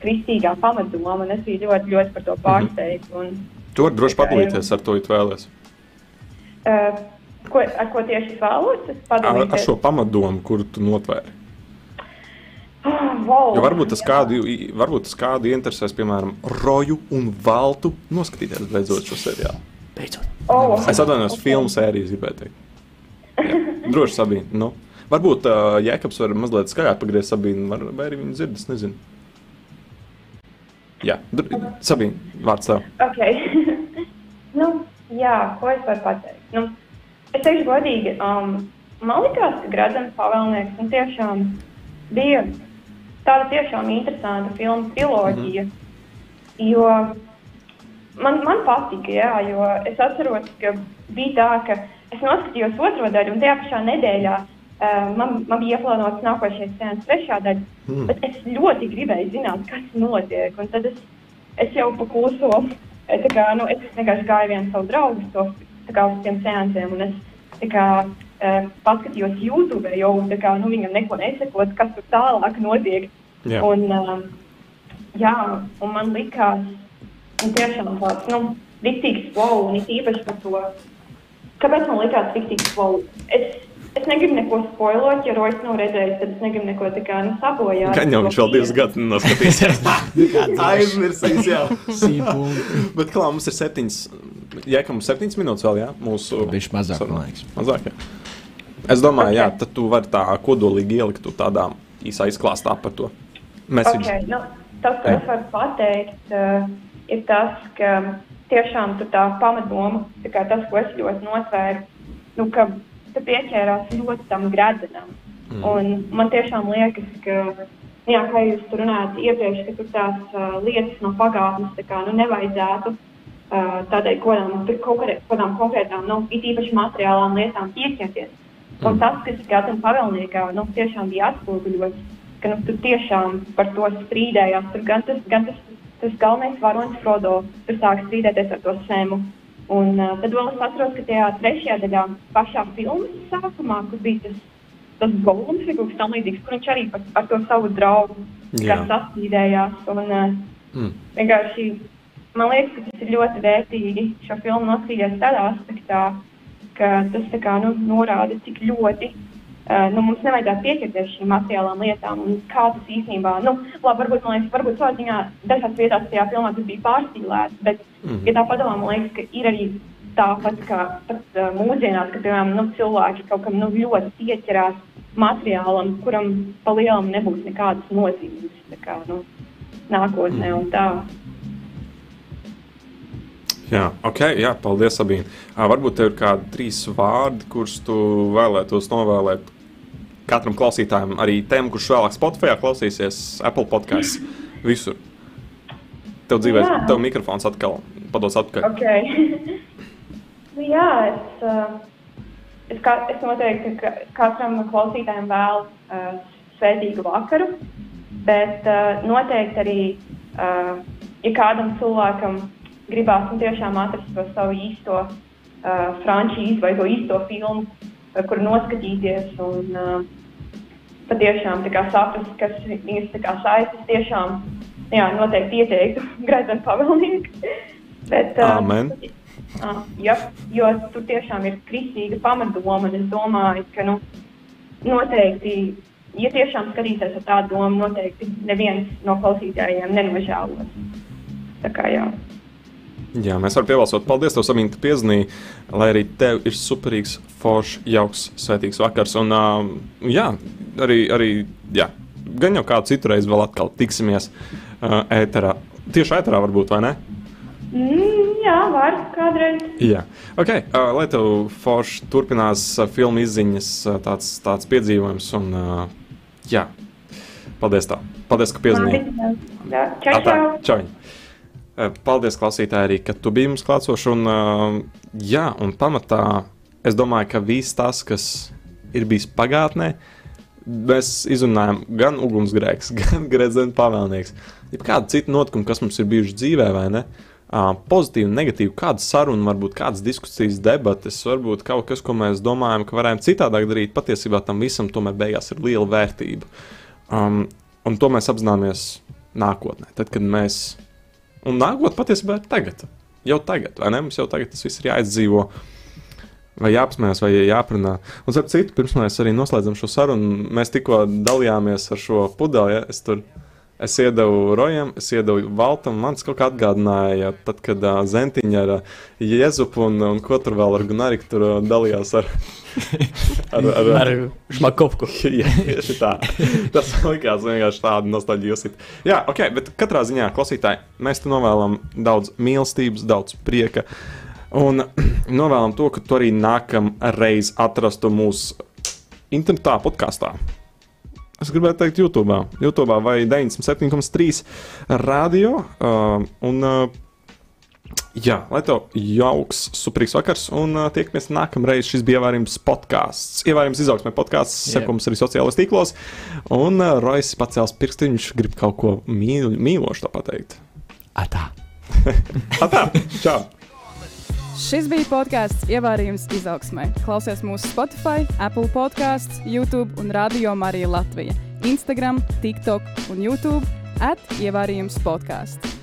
kristīgā pamatdoma, un es biju ļoti, ļoti par to pārsteigts. Un,
Tu vari droši
jā.
padalīties ar to, ja vēlies.
uh, ko, ar ko tieši es vēlos?
Ar, ar šo pamatdomu, kuru tu notvēri.
Oh, wow.
Jo varbūt tas kādu, varbūt tas kādu interesēs, piemēram, roju un valtu noskatīties beidzot šo seriālu.
Beidzot.
Oh,
Es atvainojos,
ok.
filmu sērijas gribēju teikt. Jā. Droši Sabīne. Nu. Varbūt uh, Jēkabs var mazliet skaļāk pagriezt Sabīnu, var, vai arī viņa dzird, es nezinu. Jā, Sabīne, vārds tev.
Ok. nu, jā, ko es varu pateikt? Nu, es teikšu godīgi, um, man liekas, ka Gradens pavēlnieks nu, tiešām bija tāda tiešām interesanta filmu triloģija. Mm -hmm. Jo man, man patika, jā, jo es atceros, ka bija tā, ka es noskatījos otro daļu, un tajā pašā nedēļā man, man bija ieplānots nākošais sēnes trešā daļa.
Mm.
Bet es ļoti gribēju zināt, kas notiek. Un tad es, es jau pa kluso, eh, tā kā, nu, es vienkārši gāju vienu savu draugu to, kā, uz tiem sēnesiem. Un es kā, uh, paskatījos YouTube, tā kā, nu, viņam neko nesakot, kas tur tālāk notiek.
Jā.
Un, uh, jā, un man likās, un tiešām tāds, nu, riktīgs wow, un it īpaši par to, kāpēc man likās riktīgs wow. Es, es negribu neko spoilot, ja Rojas nav redzējis, tad es negribu neko tā kā, nu, sabojāt.
Gan jau viņš vēl divus gadus noskatīsies. Aizmirsīs, jā. Bet klā, mums ir septiņas, Jēkam, mums septiņas minūtes vēl, jā? Mūsu...
Bišķi mazāk, man liekas.
Mazāk, jā. Es domāju, jā, tad tu vari tā kodolīgi ielikt to tādā īsā izklāstā par to. Message.
Okay, nu, tas, ko es varu pateikt, uh, ir tas, ka tiešām tur tā pamatdoma, tā kā tas, ko es ļoti notvēru, nu, ka tu pieķērās ļoti tam gradenam. Mm. Un man tiešām liekas, ka, nu jā, kā jūs runājat iepriekš, ka tur tās uh, lietas no pagātnes tā kā, nu, nevajadzētu uh, tādai kodām, kaut kādām konkrētām, nu, it īpaši materiālām lietām pieķerties. Un tas, kas Gatam pavēlniekā nu, tiešām bija atspoguļots, ka nu, tur tiešām par to strīdējās. Tur gan tas, gan tas, tas galvenais varonis Frodo tur sāk strīdēties ar to sēmu. Un uh, tad vēl es atceros, ka tajā trešajā daļā, pašā filmas sākumā, kur bija tas, tas Golums kaut kas tamlīdzīgs, kur viņš arī par, ar to savu draugu sastrīdējās. Un, uh,
Mm.
vienkārši man liekas, ka tas ir ļoti vērtīgi šo filmu noskatīties tādā aspektā, ka tas tā kā, nu, norāda, cik ļoti nu, mums nevajadzētu pieķerties šīm materiālām lietām un kā tas īstenībā, nu, labi, varbūt, man liekas, varbūt savā ziņā dažās vietās tajā filmā tas bija pārstīlēts, bet,
Mhm.
ja tā padomā, man liekas, ka ir arī tāpat kā pat, uh, mūsdienās, kad piemēram, nu, cilvēki kaut kam nu, ļoti pieķerās materiālam, kuram pa lielam nebūs nekādas nozīmes kā, nu, nākotnē un tā.
Jā, ok, jā, paldies, Sabīne. Uh, varbūt tev ir kādi trīs vārdi, kurus tu vēlētos novēlēt katram klausītājam, arī tiem, kurš vēlāk Spotify klausīsies, Apple podkāstā, visur. Tev dzīvē,
Jā.
tev mikrofons atkal pados atpakaļ.
Okay. nu, jā, es, uh, es, kā, es noteikti ka katram no klausītājiem vēlu uh, svētīgu vakaru, bet uh, noteikti arī, uh, ja kādam cilvēkam gribās tiešām atrast to savu īsto uh, frančīzi vai to īsto filmu, uh, kur noskatīties un uh, patiešām saprast, kas viņas saistas, tiešām jā, noteikti ieteiktu Grezenu pavēlnieku. Bet, uh,
Amen.
Uh, ja, jo tur tiešām ir kristīga pamatdoma, un es domāju, ka nu, noteikti, ja tiešām skatīsies ar tādu domu, noteikti neviens no klausītājiem nenožēlos. Tā kā jā.
Jā, mēs varam piebalsot. Paldies, tev, Sabīne, ka piezīmēji, lai arī tev ir superīgs, foršs, jauks, svētīgs vakars. Un, uh, jā, arī, arī jā, gan jau kādu citu reizi vēl atkal tiksimies uh, ēterā. Tieši ēterā varbūt, vai ne?
Mm, jā, var kādreiz.
Jā, ok. Uh, lai tev forši turpinās uh, filmu izziņas, uh, tāds, tāds piedzīvojums. Un, uh, jā, paldies tev. Paldies, ka piezīmēji.
Čau, čau!
čau. Eh, Paldies, klausītāji, arī, ka tu biji mums klātsošs. Un, uh, jā, un pamatā es domāju, ka viss tas, kas ir bijis pagātnē, mēs izrunājam gan ugunsgrēks, gan gredzena pavēlnieks. Ja kāda cita notikuma, kas mums ir bijuši dzīvē, vai ne? Uh, pozitīvi, negatīvi, kāda saruna, varbūt kādas diskusijas, debates, varbūt kaut kas, ko mēs domājam, ka varējām citādāk darīt. Patiesībā tam visam tomēr beigās ir liela vērtība. Um, un to mēs apzināmies nākotnē, tad, kad mēs Un nākotnē patiesībā ir tagad. Jau tagad, vai ne? Mums jau tagad tas viss ir jāizdzīvo. Vai jāapsmējas, vai jāprunā. Un, starp citu, pirms mēs arī noslēdzam šo sarunu, mēs tikko dalījāmies ar šo pudeli. Ja? Es tur es iedevu Rojam, es iedevu Valtam. Man tas kaut kā atgādināja, tad, kad uh, Zentiņa ar uh, Jēzupu un, un ko tur vēl ar Gunariku tur uh, dalījās ar, ar, ar,
Ar Šmakovku.
Jā, tieši tā. Tas likās vienkārši tādu nostalģiju. Jā, ok, bet katrā ziņā, klausītāji, mēs te novēlam daudz mīlestības, daudz prieka. Un novēlam to, ka tu arī nākamreiz atrastu mūsu internetā, podkāstā. Es gribētu teikt, YouTube, YouTube vai 97,3 radio. Uh, un, uh, jā, lai tev jauks, superīgs vakars, un uh, tiekamies nākamreiz. Šis bija ievērījums podkāsts. Ievērījums izaugsmē podkāsts,
Jep.
sekums arī sociālajos tīklos. Un uh, Rojas pacēls pirkstiņš, grib kaut ko mīl, mīlošu pateikt.
Atā!
Atā! Čau!
Šis bija podkāsts Ievārījums izaugsmē. Klausies mūsu Spotify, Apple podkāsts, YouTube un Radio Marija Latvija. Instagram, TikTok un YouTube at Ievārījums podkāsts.